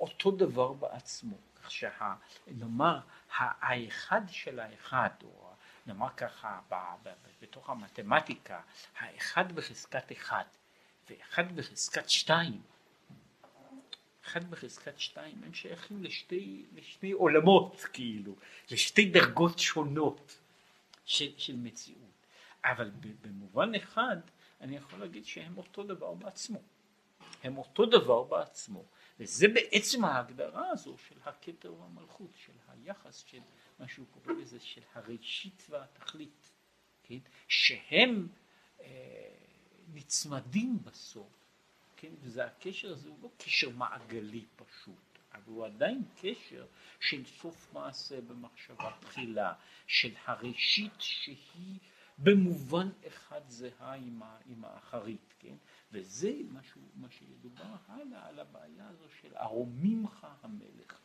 S1: אותו דבר בעצמו, כך שנאמר האחד של האחד, או נאמר ככה בתוך המתמטיקה, האחד בחזקת אחד ואחד בחזקת שתיים, אחד בחזקת שתיים הם שייכים לשתי, לשני עולמות כאילו, לשתי דרגות שונות של, של מציאות, אבל במובן אחד אני יכול להגיד שהם אותו דבר בעצמו, הם אותו דבר בעצמו, וזה בעצם ההגדרה הזו של הכתר והמלכות, של היחס של מה שהוא קורא לזה של הראשית והתכלית, כן? שהם אה, נצמדים בסוף, כן? וזה הקשר הזה הוא לא קשר מעגלי פשוט, אבל הוא עדיין קשר של סוף מעשה במחשבה תחילה, של הראשית שהיא במובן אחד זהה עם, האחרית, כן? וזה מה שידובר הלאה על הבעיה הזו של ארומימך המלך.